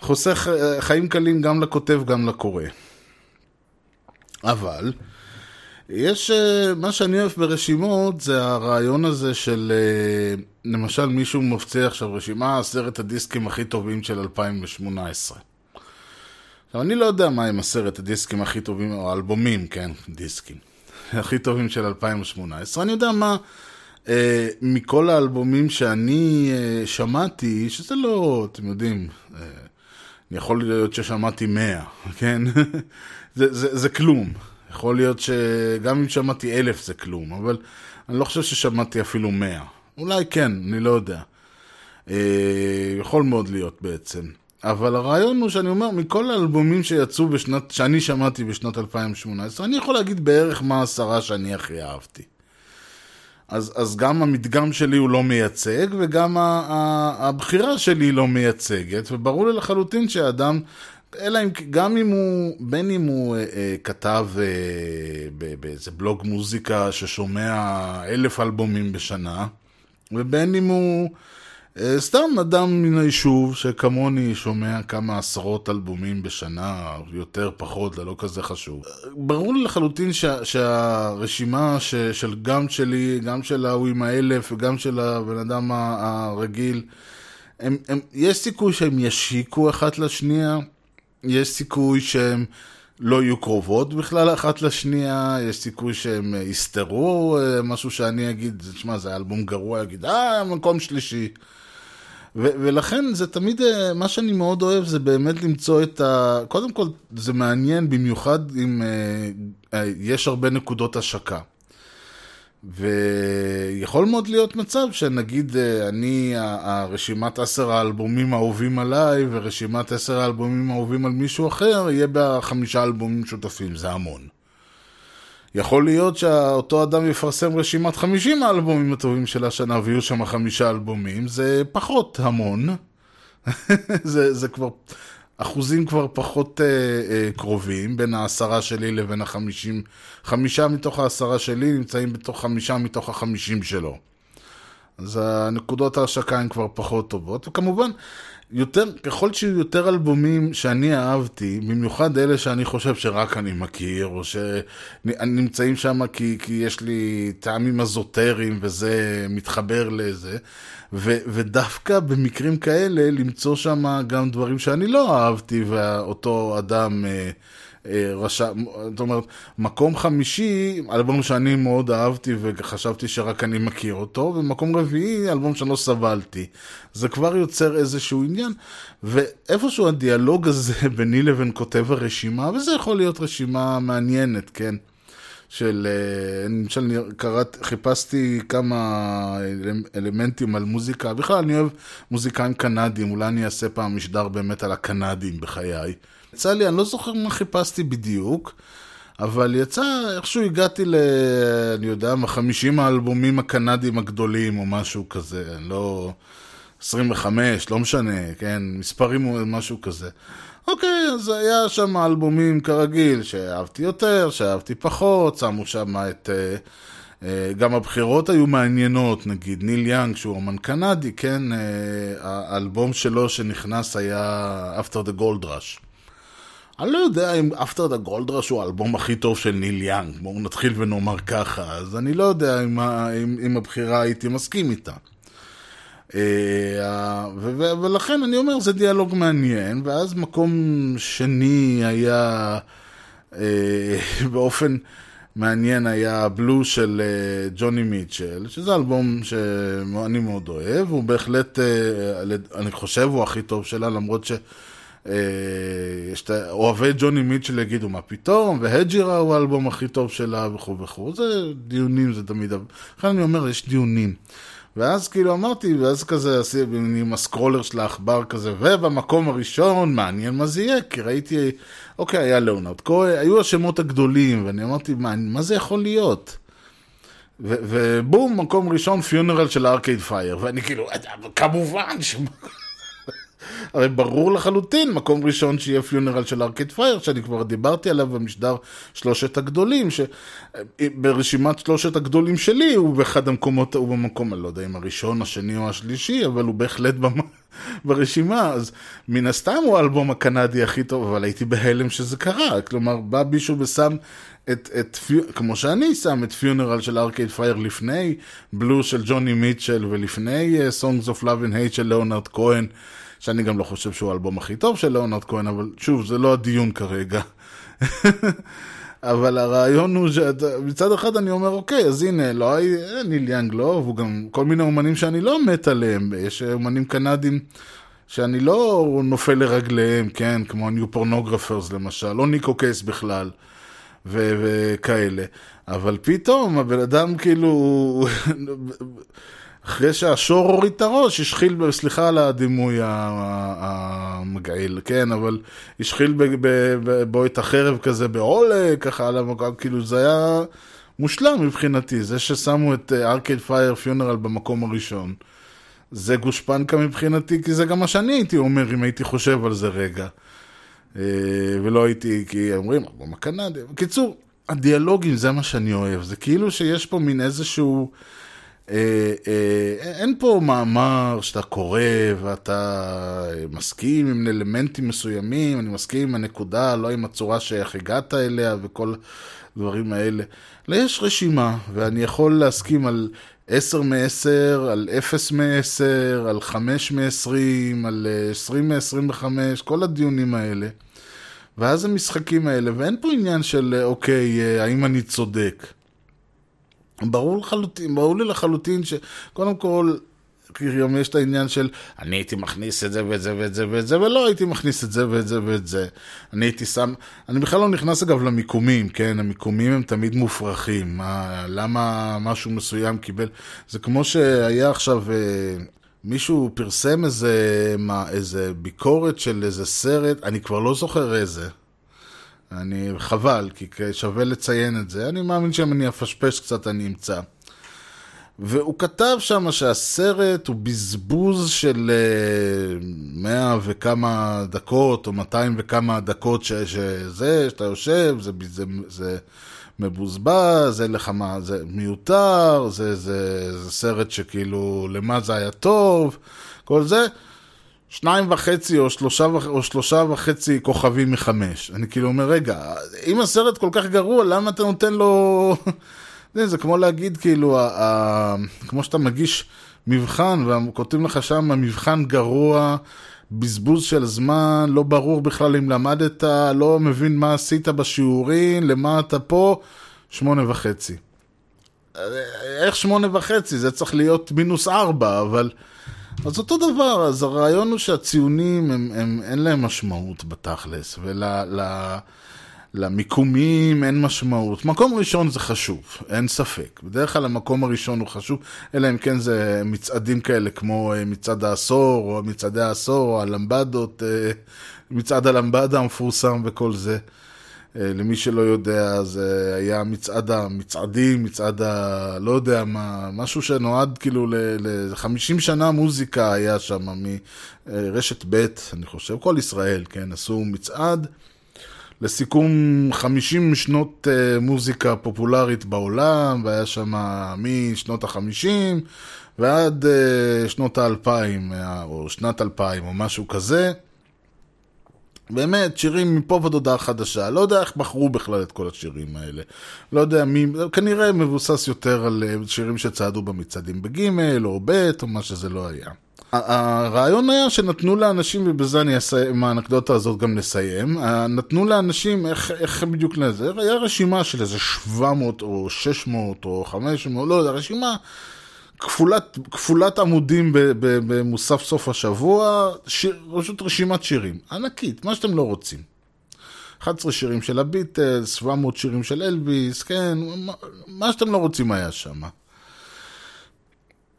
חוסך חיים קלים גם לכותב, גם לקורא. אבל, יש, אה, מה שאני אוהב ברשימות זה הרעיון הזה של, אה, למשל מישהו מפציע עכשיו רשימה, עשרת הדיסקים הכי טובים של 2018. עכשיו, אני לא יודע מה הם עשרת הדיסקים הכי טובים, או האלבומים, כן, דיסקים, הכי טובים של 2018. אני יודע מה, אה, מכל האלבומים שאני אה, שמעתי, שזה לא, אתם יודעים, אה, יכול להיות ששמעתי 100, כן? זה, זה, זה כלום. יכול להיות שגם אם שמעתי אלף זה כלום, אבל אני לא חושב ששמעתי אפילו 100. אולי כן, אני לא יודע. אה, יכול מאוד להיות בעצם. אבל הרעיון הוא שאני אומר, מכל האלבומים שיצאו בשנת, שאני שמעתי בשנת 2018, אני יכול להגיד בערך מה העשרה שאני הכי אהבתי. אז, אז גם המדגם שלי הוא לא מייצג, וגם ה, ה, הבחירה שלי לא מייצגת, וברור לי לחלוטין שהאדם, אלא אם, גם אם הוא, בין אם הוא אה, אה, כתב אה, באיזה בלוג מוזיקה ששומע אלף אלבומים בשנה, ובין אם הוא סתם אדם מן היישוב שכמוני שומע כמה עשרות אלבומים בשנה, יותר פחות, זה לא כזה חשוב. ברור לי לחלוטין שה, שהרשימה ש, של גם שלי, גם של ההוא עם האלף וגם של הבן אדם הרגיל, הם, הם, יש סיכוי שהם ישיקו אחת לשנייה, יש סיכוי שהם לא יהיו קרובות בכלל אחת לשנייה, יש סיכוי שהם אה, יסתרו אה, משהו שאני אגיד, תשמע, זה אלבום גרוע, אגיד, אה, מקום שלישי. ולכן זה תמיד, אה, מה שאני מאוד אוהב זה באמת למצוא את ה... קודם כל, זה מעניין במיוחד אם אה, אה, יש הרבה נקודות השקה. ויכול מאוד להיות מצב שנגיד אה, אני, הרשימת עשר האלבומים האהובים עליי ורשימת עשר האלבומים האהובים על מישהו אחר, יהיה בה חמישה אלבומים שותפים, זה המון. יכול להיות שאותו אדם יפרסם רשימת 50 האלבומים הטובים של השנה ויהיו שם חמישה אלבומים, זה פחות המון. זה, זה כבר, אחוזים כבר פחות אה, אה, קרובים בין העשרה שלי לבין החמישים. חמישה מתוך העשרה שלי נמצאים בתוך חמישה מתוך החמישים שלו. אז הנקודות ההשקה הן כבר פחות טובות, וכמובן, יותר, ככל שיהיו יותר אלבומים שאני אהבתי, במיוחד אלה שאני חושב שרק אני מכיר, או שנמצאים שם כי, כי יש לי טעמים אזוטריים וזה מתחבר לזה, ו, ודווקא במקרים כאלה למצוא שם גם דברים שאני לא אהבתי, ואותו אדם... אה, רשם, זאת אומרת, מקום חמישי, אלבום שאני מאוד אהבתי וחשבתי שרק אני מכיר אותו, ומקום רביעי, אלבום שלא סבלתי. זה כבר יוצר איזשהו עניין, ואיפשהו הדיאלוג הזה ביני לבין כותב הרשימה, וזה יכול להיות רשימה מעניינת, כן? של, אה, למשל, קראת, חיפשתי כמה אלמנטים על מוזיקה, בכלל אני אוהב מוזיקאים קנדים, אולי אני אעשה פעם משדר באמת על הקנדים בחיי. יצא לי, אני לא זוכר מה חיפשתי בדיוק, אבל יצא, איכשהו הגעתי ל... אני יודע מה, 50 האלבומים הקנדים הגדולים או משהו כזה, לא... 25, לא משנה, כן, מספרים או משהו כזה. אוקיי, אז היה שם אלבומים כרגיל, שאהבתי יותר, שאהבתי פחות, שמו שם את... אה, אה, גם הבחירות היו מעניינות, נגיד ניל יאנג, שהוא אומן קנדי, כן, אה, האלבום שלו שנכנס היה After the Gold Rush. אני לא יודע אם the Gold Rush הוא האלבום הכי טוב של ניל יאנג, בואו נתחיל ונאמר ככה, אז אני לא יודע אם, אם, אם הבחירה הייתי מסכים איתה. אה, ולכן אני אומר, זה דיאלוג מעניין, ואז מקום שני היה אה, באופן מעניין, היה בלו של אה, ג'וני מיטשל, שזה אלבום שאני מאוד אוהב, הוא בהחלט, אני חושב, הוא הכי טוב שלה, למרות ש... יש את אוהבי ג'וני מיטשל יגידו מה פתאום, והג'ירה הוא האלבום הכי טוב שלה וכו' וכו', זה דיונים, זה תמיד, לכן אני אומר, יש דיונים. ואז כאילו אמרתי, ואז כזה עשיתי עם הסקרולר של העכבר כזה, ובמקום הראשון, מעניין מה זה יהיה, כי ראיתי, אוקיי, היה ליאונרד כהן, היו השמות הגדולים, ואני אמרתי, מה, מה זה יכול להיות? ובום, מקום ראשון, פיונרל של ארקייד פייר, ואני כאילו, כמובן ש... הרי ברור לחלוטין, מקום ראשון שיהיה פיונרל של ארקד פייר, שאני כבר דיברתי עליו במשדר שלושת הגדולים, שברשימת שלושת הגדולים שלי הוא באחד המקומות, הוא במקום, אני לא יודע אם הראשון, השני או השלישי, אבל הוא בהחלט במ... ברשימה, אז מן הסתם הוא האלבום הקנדי הכי טוב, אבל הייתי בהלם שזה קרה, כלומר בא מישהו ושם את, את, כמו שאני שם את פיונרל של ארקייד פייר לפני Blue של ג'וני מיטשל ולפני Songs of Love and Hate של ליאונרד כהן, שאני גם לא חושב שהוא האלבום הכי טוב של ליאונרד כהן, אבל שוב, זה לא הדיון כרגע. אבל הרעיון הוא שמצד אחד אני אומר, אוקיי, אז הנה, לא ניל יאנג לא, והוא גם כל מיני אומנים שאני לא מת עליהם, יש אומנים קנדים שאני לא נופל לרגליהם, כן, כמו ניו פורנוגרפרס למשל, לא ניקו קייס בכלל. ו- וכאלה. אבל פתאום הבן אדם כאילו, אחרי שהשור הוריד את הראש, השחיל, סליחה על הדימוי המגעיל, כן, אבל השחיל בו את החרב כזה בעולה, ככה על המקום, כאילו זה היה מושלם מבחינתי, זה ששמו את ארקד פייר פיונרל במקום הראשון. זה גושפנקה מבחינתי, כי זה גם מה שאני הייתי אומר אם הייתי חושב על זה רגע. אה, ולא הייתי, כי אומרים, אלבום הקנדי. בקיצור, הדיאלוגים זה מה שאני אוהב, זה כאילו שיש פה מין איזשהו... אה, אה, אין פה מאמר שאתה קורא ואתה מסכים עם אלמנטים מסוימים, אני מסכים עם הנקודה, לא עם הצורה שאיך הגעת אליה וכל הדברים האלה. אלא יש רשימה, ואני יכול להסכים על 10 מ-10, על 0 מ-10, על 5 מ-20, על 20 מ-25, כל הדיונים האלה. ואז המשחקים האלה, ואין פה עניין של אוקיי, אה, האם אני צודק. ברור לחלוטין, ברור לי לחלוטין שקודם כל, גם יש את העניין של אני הייתי מכניס את זה ואת זה ואת זה ואת זה, ולא הייתי מכניס את זה ואת זה ואת זה. אני הייתי שם, אני בכלל לא נכנס אגב למיקומים, כן? המיקומים הם תמיד מופרכים. מה, למה משהו מסוים קיבל, זה כמו שהיה עכשיו... אה, מישהו פרסם איזה, מה, איזה ביקורת של איזה סרט, אני כבר לא זוכר איזה. אני, חבל, כי שווה לציין את זה. אני מאמין שאם אני אפשפש קצת אני אמצא. והוא כתב שם שהסרט הוא בזבוז של uh, מאה וכמה דקות, או מאתיים וכמה דקות שזה, שאתה יושב, זה, זה, זה מבוזבז, אין לך מה, זה מיותר, זה, זה, זה סרט שכאילו, למה זה היה טוב, כל זה. שניים וחצי או שלושה, או שלושה וחצי כוכבים מחמש. אני כאילו אומר, רגע, אם הסרט כל כך גרוע, למה אתה נותן לו... זה כמו להגיד, כאילו, ה, ה, כמו שאתה מגיש מבחן, וכותבים לך שם, מבחן גרוע, בזבוז של זמן, לא ברור בכלל אם למדת, לא מבין מה עשית בשיעורים, למה אתה פה, שמונה וחצי. איך שמונה וחצי? זה צריך להיות מינוס ארבע, אבל... אז אותו דבר, אז הרעיון הוא שהציונים, הם, הם, אין להם משמעות בתכלס, ולמיקומים ול, אין משמעות. מקום ראשון זה חשוב, אין ספק. בדרך כלל המקום הראשון הוא חשוב, אלא אם כן זה מצעדים כאלה כמו אה, מצעד העשור, או מצעדי העשור, או הלמבדות, אה, מצעד הלמבדה המפורסם וכל זה. אה, למי שלא יודע, זה היה מצעד המצעדים, מצעד ה... לא יודע מה, משהו שנועד כאילו ל-50 שנה מוזיקה היה שם, מרשת ב', אני חושב, כל ישראל, כן, עשו מצעד. לסיכום 50 שנות uh, מוזיקה פופולרית בעולם, והיה שם משנות ה-50 ועד שנות ה-2000, או שנת 2000, או משהו כזה. באמת, שירים מפה ועד הודעה חדשה. לא יודע איך בחרו בכלל את כל השירים האלה. לא יודע מי, כנראה מבוסס יותר על אה, שירים שצעדו במצעדים בגימל או ב' או מה שזה לא היה. הרעיון היה שנתנו לאנשים, ובזה אני אעשה עם האנקדוטה הזאת גם נסיים, נתנו לאנשים, איך, איך בדיוק לזה, היה רשימה של איזה 700 או 600 או 500, לא יודע, רשימה כפולת, כפולת עמודים במוסף סוף השבוע, שיר, פשוט רשימת שירים, ענקית, מה שאתם לא רוצים. 11 שירים של הביטלס, 700 שירים של אלביס, כן, מה שאתם לא רוצים היה שם.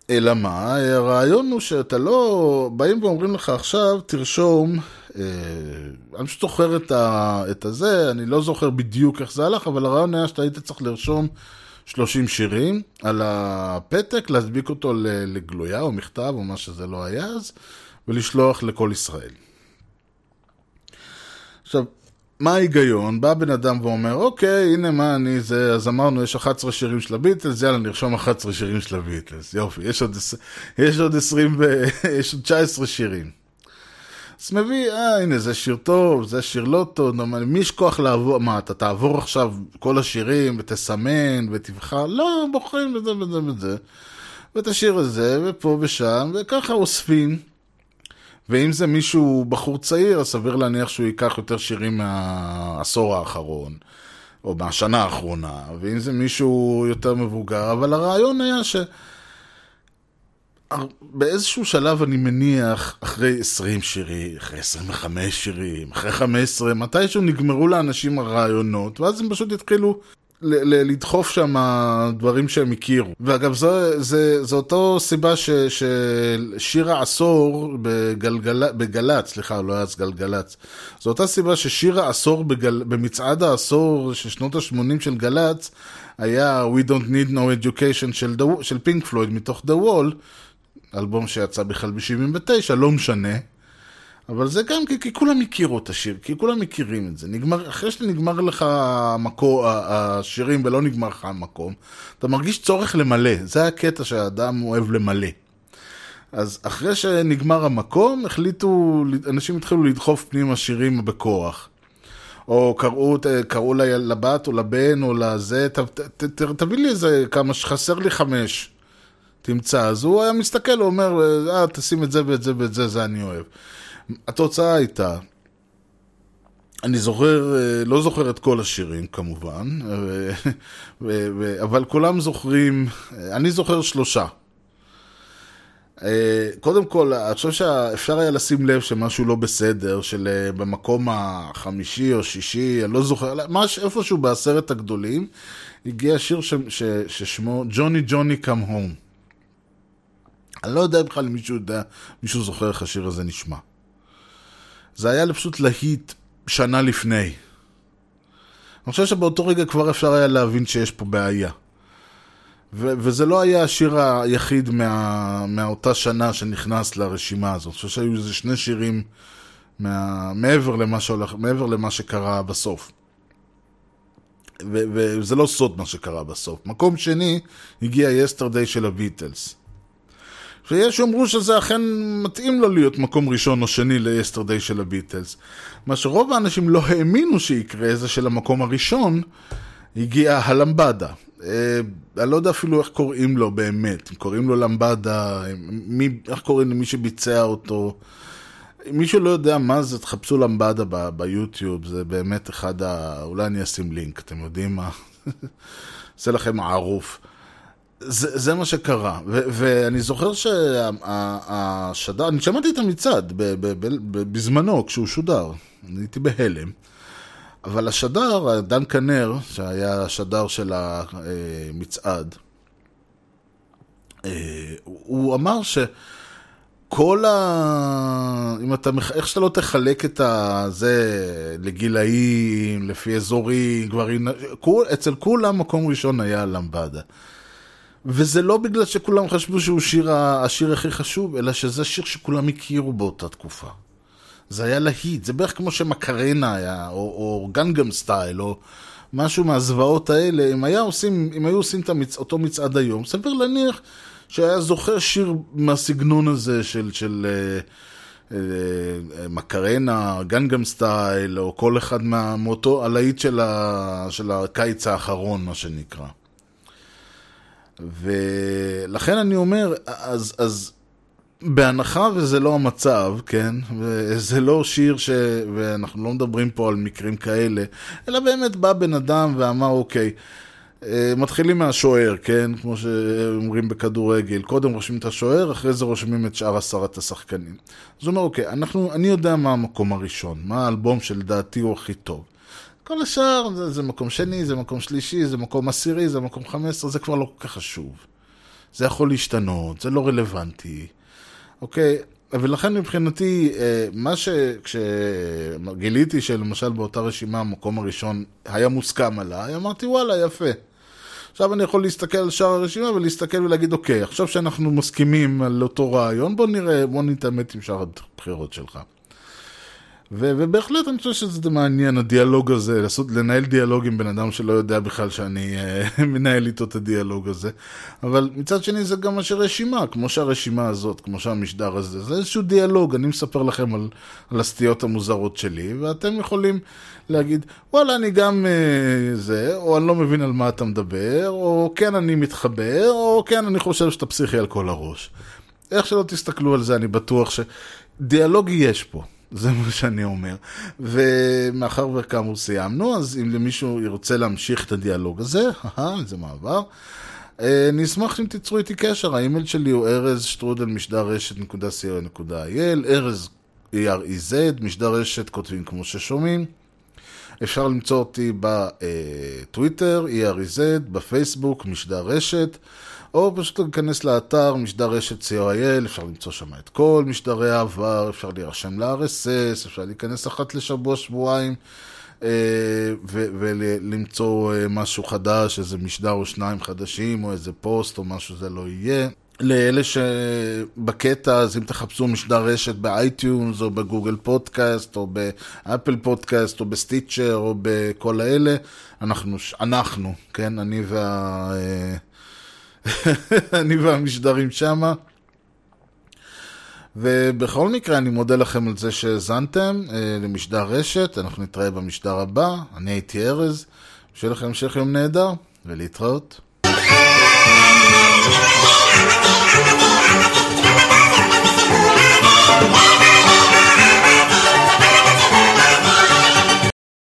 אלא מה, הרעיון הוא שאתה לא, באים ואומרים לך עכשיו, תרשום, אה, אני פשוט זוכר את, את הזה, אני לא זוכר בדיוק איך זה הלך, אבל הרעיון היה שאתה היית צריך לרשום 30 שירים על הפתק, להדביק אותו לגלויה או מכתב או מה שזה לא היה אז, ולשלוח לכל ישראל. עכשיו, מה ההיגיון? בא בן אדם ואומר, אוקיי, הנה מה אני זה, אז אמרנו, יש 11 שירים של הביטלס, יאללה, נרשום 11 שירים של הביטלס. יופי, יש עוד, יש עוד 20 ו... יש עוד 19 שירים. אז מביא, אה, הנה, זה שיר טוב, זה שיר לא טוב, למי יש כוח לעבור, מה, אתה תעבור עכשיו כל השירים ותסמן ותבחר? לא, בוחרים וזה וזה וזה. ואת השיר הזה, ופה ושם, וככה אוספים. ואם זה מישהו, בחור צעיר, אז סביר להניח שהוא ייקח יותר שירים מהעשור האחרון, או מהשנה האחרונה, ואם זה מישהו יותר מבוגר, אבל הרעיון היה ש... באיזשהו שלב אני מניח, אחרי 20 שירים, אחרי 25 שירים, אחרי 15, מתישהו נגמרו לאנשים הרעיונות, ואז הם פשוט התחילו לדחוף שם דברים שהם הכירו. ואגב, זו, זה, זו אותו סיבה ש, ששיר העשור בגלגל, בגל"צ, סליחה, לא היה אז גלגלצ, זו אותה סיבה ששיר העשור בגל, במצעד העשור של שנות ה-80 של גל"צ, היה We Don't Need No Education של, של פינק פלויד מתוך The Wall, אלבום שיצא בכלל ב-79, לא משנה. אבל זה גם כי, כי כולם הכירו את השיר, כי כולם מכירים את זה. נגמר, אחרי שנגמר לך המקור, השירים ולא נגמר לך המקום, אתה מרגיש צורך למלא. זה הקטע שהאדם אוהב למלא. אז אחרי שנגמר המקום, החליטו, אנשים התחילו לדחוף פנימה שירים בכוח. או קראו, קראו לבת או לבן או לזה, ת, ת, ת, תביא לי איזה כמה, חסר לי חמש. תמצא. אז הוא היה מסתכל, הוא אומר, אה, תשים את זה ואת זה ואת זה, זה אני אוהב. התוצאה הייתה, אני זוכר, אה, לא זוכר את כל השירים כמובן, ו- ו- ו- אבל כולם זוכרים, אה, אני זוכר שלושה. אה, קודם כל, אני חושב שאפשר היה לשים לב שמשהו לא בסדר, של אה, במקום החמישי או שישי, אני לא זוכר, ממש איפשהו בעשרת הגדולים, הגיע שיר ש- ש- ששמו ג'וני ג'וני קאם הום. אני לא יודע בכלל אם מישהו יודע, מישהו זוכר איך השיר הזה נשמע. זה היה פשוט להיט שנה לפני. אני חושב שבאותו רגע כבר אפשר היה להבין שיש פה בעיה. ו- וזה לא היה השיר היחיד מה- מאותה שנה שנכנס לרשימה הזאת. אני חושב שהיו איזה שני שירים מה- מעבר, למה שהולך, מעבר למה שקרה בסוף. ו- וזה לא סוד מה שקרה בסוף. מקום שני הגיע יסטרדי של הביטלס. ויש שאומרו שזה אכן מתאים לו להיות מקום ראשון או שני ליסטרדי של הביטלס. מה שרוב האנשים לא האמינו שיקרה זה שלמקום הראשון הגיע הלמבדה. אה, אני לא יודע אפילו איך קוראים לו באמת, אם קוראים לו למבדה, מי, איך קוראים למי שביצע אותו. אם מישהו לא יודע מה זה, תחפשו למבדה ב- ביוטיוב, זה באמת אחד ה... אולי אני אשים לינק, אתם יודעים מה? עושה לכם ערוף. זה, זה מה שקרה, ו- ואני זוכר שהשדר, אני שמעתי את המצעד ב- ב- ב- ב- בזמנו כשהוא שודר, אני הייתי בהלם, אבל השדר, דן כנר, שהיה השדר של המצעד, אה, הוא אמר שכל ה... אם אתה, איך שאתה לא תחלק את הזה לגילאים, לפי אזורים, גברים, אצל כולם מקום ראשון היה למבדה. וזה לא בגלל שכולם חשבו שהוא שיר, השיר הכי חשוב, אלא שזה שיר שכולם הכירו באותה תקופה. זה היה להיט, זה בערך כמו שמקרנה היה, או, או גנגם סטייל, או משהו מהזוועות האלה. אם, היה עושים, אם היו עושים את המצ... אותו מצעד היום, סביר להניח שהיה זוכר שיר מהסגנון הזה של, של אה, אה, מקרנה, גנגם סטייל, או כל אחד מאותו הלהיט של, ה, של הקיץ האחרון, מה שנקרא. ולכן אני אומר, אז, אז בהנחה וזה לא המצב, כן? וזה לא שיר ש... ואנחנו לא מדברים פה על מקרים כאלה, אלא באמת בא בן אדם ואמר, אוקיי, אה, מתחילים מהשוער, כן? כמו שאומרים בכדורגל, קודם רושמים את השוער, אחרי זה רושמים את שאר עשרת השחקנים. אז הוא אומר, אוקיי, אנחנו, אני יודע מה המקום הראשון, מה האלבום שלדעתי הוא הכי טוב. כל השאר זה, זה מקום שני, זה מקום שלישי, זה מקום עשירי, זה מקום חמש עשרה, זה כבר לא כל כך חשוב. זה יכול להשתנות, זה לא רלוונטי. אוקיי? ולכן מבחינתי, אה, מה ש... כשגיליתי שלמשל באותה רשימה המקום הראשון היה מוסכם עליי, אמרתי וואלה, יפה. עכשיו אני יכול להסתכל על שאר הרשימה ולהסתכל ולהגיד, אוקיי, עכשיו שאנחנו מסכימים על אותו רעיון, בוא נראה, בוא נתעמת עם שאר הבחירות שלך. ו- ובהחלט אני חושב שזה מעניין, הדיאלוג הזה, לעשות, לנהל דיאלוג עם בן אדם שלא יודע בכלל שאני uh, מנהל איתו את הדיאלוג הזה. אבל מצד שני זה גם אשר רשימה, כמו שהרשימה הזאת, כמו שהמשדר הזה, זה איזשהו דיאלוג, אני מספר לכם על, על הסטיות המוזרות שלי, ואתם יכולים להגיד, וואלה, אני גם uh, זה, או אני לא מבין על מה אתה מדבר, או כן אני מתחבר, או כן אני חושב שאתה פסיכי על כל הראש. איך שלא תסתכלו על זה, אני בטוח שדיאלוג יש פה. זה מה שאני אומר. ומאחר וכאמור סיימנו, אז אם למישהו ירצה להמשיך את הדיאלוג הזה, איזה מעבר, אה, אני אשמח אם תיצרו איתי קשר, האימייל שלי הוא ארז שטרודל משדר רשת נקודה co.il, ארז E-R-E-Z, משדר רשת כותבים כמו ששומעים. אפשר למצוא אותי בטוויטר, E-R-E-Z, בפייסבוק, משדר רשת. או פשוט להיכנס לאתר משדר רשת .co.il, אפשר למצוא שם את כל משדרי העבר, אפשר להירשם ל-RSS, אפשר להיכנס אחת לשבוע, שבועיים, אה, ולמצוא אה, משהו חדש, איזה משדר או שניים חדשים, או איזה פוסט, או משהו זה לא יהיה. לאלה שבקטע, אז אם תחפשו משדר רשת באייטיונס, או בגוגל פודקאסט, או באפל פודקאסט, או בסטיצ'ר, או בכל האלה, אנחנו, אנחנו, כן, אני וה... אני והמשדרים שמה. ובכל מקרה, אני מודה לכם על זה שהאזנתם אה, למשדר רשת, אנחנו נתראה במשדר הבא, אני הייתי ארז, שיהיה לכם המשך יום נהדר, ולהתראות. Wow!